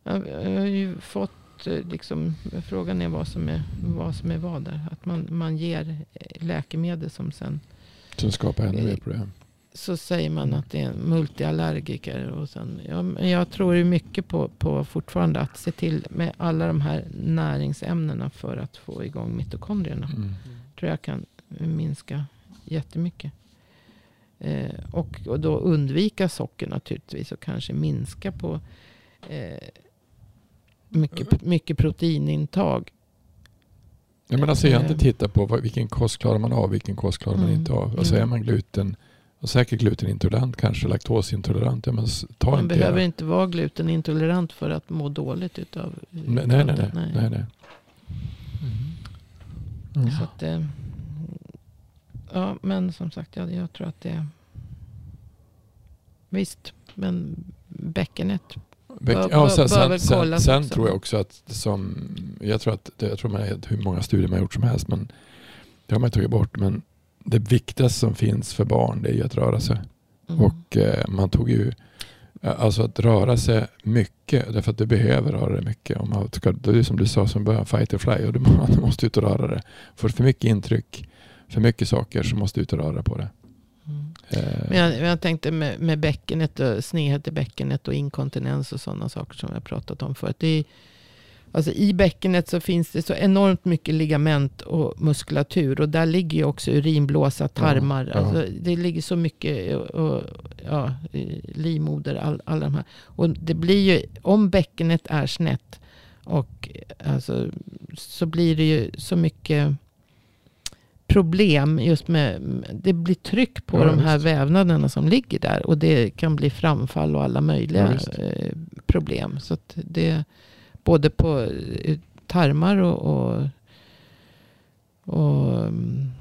Ja, Jag har ju fått eh, liksom, frågan är vad som är vad, som är vad där. Att man, man ger eh, läkemedel som sen Som skapar ännu mer problem. Så säger man Mm. att det är en multiallergiker. Och sen, ja, men jag tror ju mycket på, på fortfarande att se till med alla de här näringsämnena för att få igång mitokondrierna. Mm. tror jag kan minska jättemycket. Eh, och, och då undvika socker naturligtvis och kanske minska på eh, mycket, mycket proteinintag. Ja, men alltså jag har Eh. inte tittat på vad, vilken kost klarar man av vilken kost klarar man Mm. inte av. Alltså Mm. är man gluten, och säkert glutenintolerant, kanske laktosintolerant, ja, men ta Man inte behöver era- inte vara glutenintolerant för att må dåligt utav Nej, nej, nej. nej, nej, nej. Mm. Så att, eh, ja, men som sagt, jag, jag tror att det... Visst, men bäckenet. Bör- ja, sen, sen, sen, sen tror jag också att som, jag tror att, det- jag tror man hur många studier man har gjort som helst, men det har man tagit bort. Men det viktigaste som finns för barn det är ju att röra sig. Mm. Och eh, man tog ju, alltså att röra sig mycket, därför att du behöver röra dig mycket. Om man ska, det är som du sa som början, fight or fly, och du, må- du måste ut och röra dig. Får för mycket intryck, för mycket saker så måste du ut och röra på det. Mm. Eh, Men jag, men jag tänkte med, med bäckenet och snedhet i bäckenet och inkontinens och sådana saker som vi har pratat om förut. Det är, Alltså I bäckenet så finns det så enormt mycket ligament och muskulatur. Och där ligger ju också urinblåsa, tarmar. Ja, ja. Alltså det ligger så mycket och, ja, livmoder, all, alla de här. Och det blir ju, om bäckenet är snett och alltså, så blir det ju så mycket problem just med, det blir tryck på Ja, de här visst. vävnaderna som ligger där. Och det kan bli framfall och alla möjliga eh, problem. Så att det, både på eh, tarmar och, och, och um,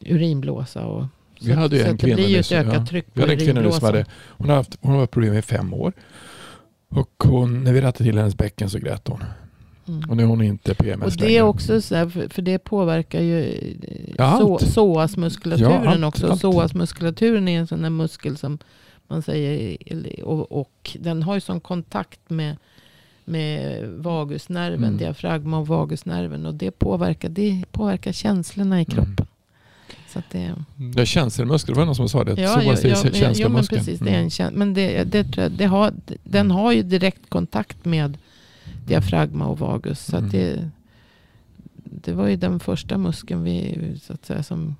urinblåsa. Och, Vi hade ju så en det kvinna ett ökat ja. Vi hade en kvinna nu som hade, hon har haft, hon har haft problem i fem år. Och hon, när vi rättade till hennes bäcken så grät hon. Mm. Och nu är hon inte PMS Och det är längre. också så här, för, för det påverkar ju eh, Ja, så, psoasmuskulaturen Ja, allt, också. allt. Psoasmuskulaturen är en sån där muskel som man säger, och, och den har ju sån kontakt med, med vagusnerven, Mm. diafragma och vagusnerven. Och det påverkar, det påverkar känslorna i Mm. kroppen. Så att det, Ja, känselmuskel, det var någon som sa det. ja, Psoas ja, är ja, men- precis. Det är Mm. en käns- men det, det, tror jag, det har, den har ju direkt kontakt med diafragma och vagus. Så Mm. det, det var ju den första muskeln vi, så att säga, som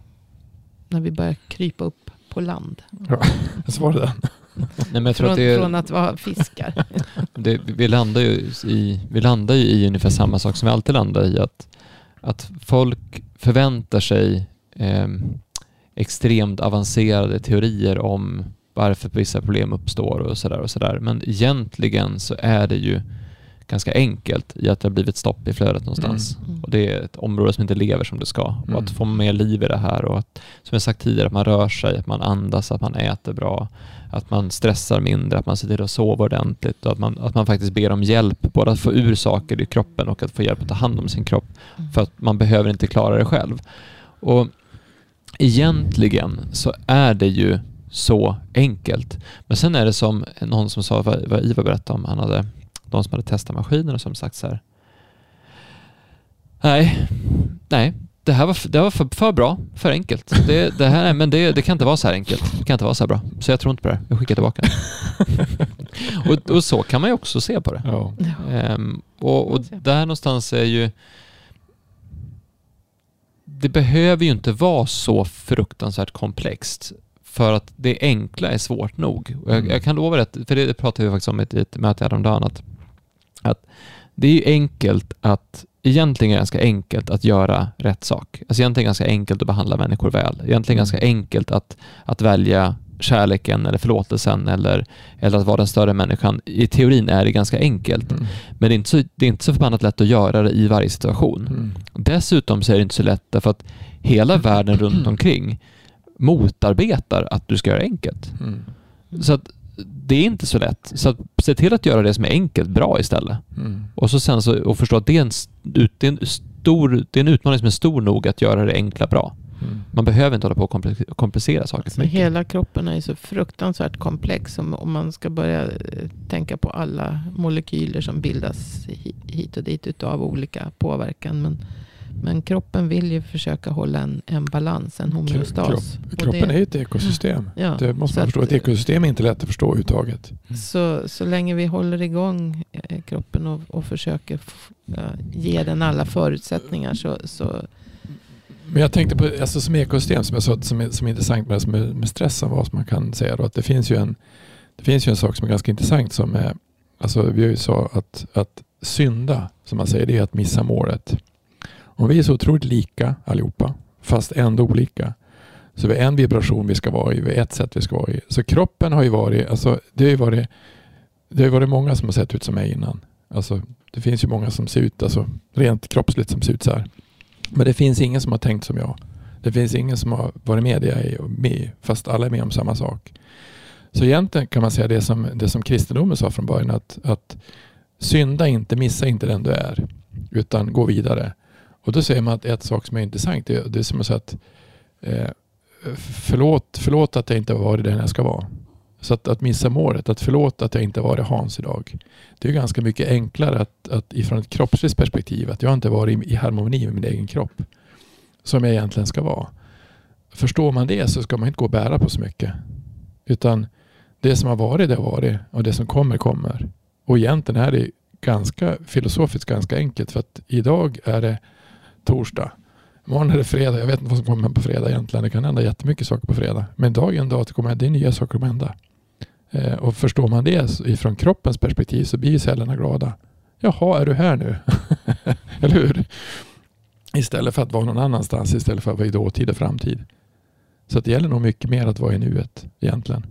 när vi började krypa upp på land. Så var det den. Nej, men Från, att det, från att vara fiskar. det, vi, landar ju i, vi landar ju i ungefär samma sak som vi alltid landar i. Att, att folk förväntar sig eh, extremt avancerade teorier om varför vissa problem uppstår och sådär. och sådär. Men egentligen så är det ju ganska enkelt i att det har blivit stopp i flödet någonstans. Mm. Och det är ett område som inte lever som det ska. Och Mm. att få mer liv i det här och att, som jag sagt tidigare, att man rör sig, att man andas, att man äter bra, att man stressar mindre, att man ser till att sova ordentligt och att man, att man faktiskt ber om hjälp, både att få ur saker i kroppen och att få hjälp att ta hand om sin kropp. För att man behöver inte klara det själv. Och egentligen så är det ju så enkelt. Men sen är det som någon som sa, vad, vad Ivar berättade om, han hade, de som hade testat maskinen och som sagt så här. Nej, nej, det här var, det var för, för bra, för enkelt. Det, det här, men det, det kan inte vara så här enkelt. Det kan inte vara så här bra. Så jag tror inte på det. Jag skickar tillbaka. och, och så kan man ju också se på det. Ja. Ehm, och, och där någonstans är ju... Det behöver ju inte vara så fruktansvärt komplext. För att det enkla är svårt nog. Och jag, Mm. jag kan lova det, för det pratade vi faktiskt om i ett, i ett möte häromdagen, att, att det är ju enkelt att, egentligen ganska enkelt att göra rätt sak. Alltså egentligen ganska enkelt att behandla människor väl. Egentligen Mm. ganska enkelt att, att välja kärleken eller förlåtelsen eller, eller att vara den större människan. I teorin är det ganska enkelt. Mm. Men det är, inte så, det är inte så förbannat lätt att göra det i varje situation. Mm. Dessutom så är det inte så lätt därför att hela världen runt omkring motarbetar att du ska göra enkelt. Mm. Så att det är inte så lätt. Så att se till att göra det som är enkelt bra istället. Mm. Och så sen så och förstå att det är, en, det, är en stor, det är en utmaning som är stor nog att göra det enkla bra. Mm. Man behöver inte hålla på och kompli- komplicera saker Alltså hela kroppen är så fruktansvärt komplex. Om, om man ska börja eh, tänka på alla molekyler som bildas hi- hit och dit utav olika påverkan. Men, men kroppen vill ju försöka hålla en, en balans, en homeostas. Kropp, kroppen det- är ju ett ekosystem. Ja, Det måste man förstå. att- Ett ekosystem är inte lätt att förstå överhuvudtaget. Så, så länge vi håller igång eh, kroppen och, och försöker f- ja, ge den alla förutsättningar så, så Men jag tänkte på, alltså som ekosystem som jag sa, som är, som är intressant med, med, med stressen var, som man kan säga då, att det finns ju en, det finns ju en sak som är ganska intressant som är, alltså vi har ju sa att, att synda, som man säger, det är att missa målet. Om vi är så otroligt lika allihopa, fast ändå olika, så vi är en vibration vi ska vara i, vi är ett sätt vi ska vara i. Så kroppen har ju varit, alltså det har ju varit, det har varit många som har sett ut som mig innan. Alltså det finns ju många som ser ut, alltså rent kroppsligt som ser ut så här. Men det finns ingen som har tänkt som jag. Det finns ingen som har varit med det jag är med fast alla är med om samma sak. Så egentligen kan man säga det som, det som kristendomen sa från början att, att synda inte, missa inte den du är utan gå vidare. Och då säger man att ett sak som är intressant det, det är som att säga att eh, förlåt, förlåt att jag inte har varit den jag ska vara. Så att, att missa målet, att förlåta att jag inte har varit Hans idag. Det är ganska mycket enklare att, att ifrån ett kroppsligt perspektiv att jag inte varit i, i harmoni med min egen kropp. Som jag egentligen ska vara. Förstår man det så ska man inte gå och bära på så mycket. Utan det som har varit, det har varit. Och det som kommer, kommer. Och egentligen är det ganska filosofiskt ganska enkelt. För att idag är det torsdag. Imorgon är det fredag. Jag vet inte vad som kommer på fredag egentligen. Det kan hända jättemycket saker på fredag. Men dag är en dag att komma, det är nya saker som hända. Eh, och förstår man det ifrån kroppens perspektiv så blir cellerna glada. Jaha, är du här nu? Eller hur? Istället för att vara någon annanstans, istället för att vara i dåtid och framtid. Så det gäller nog mycket mer att vara i nuet egentligen.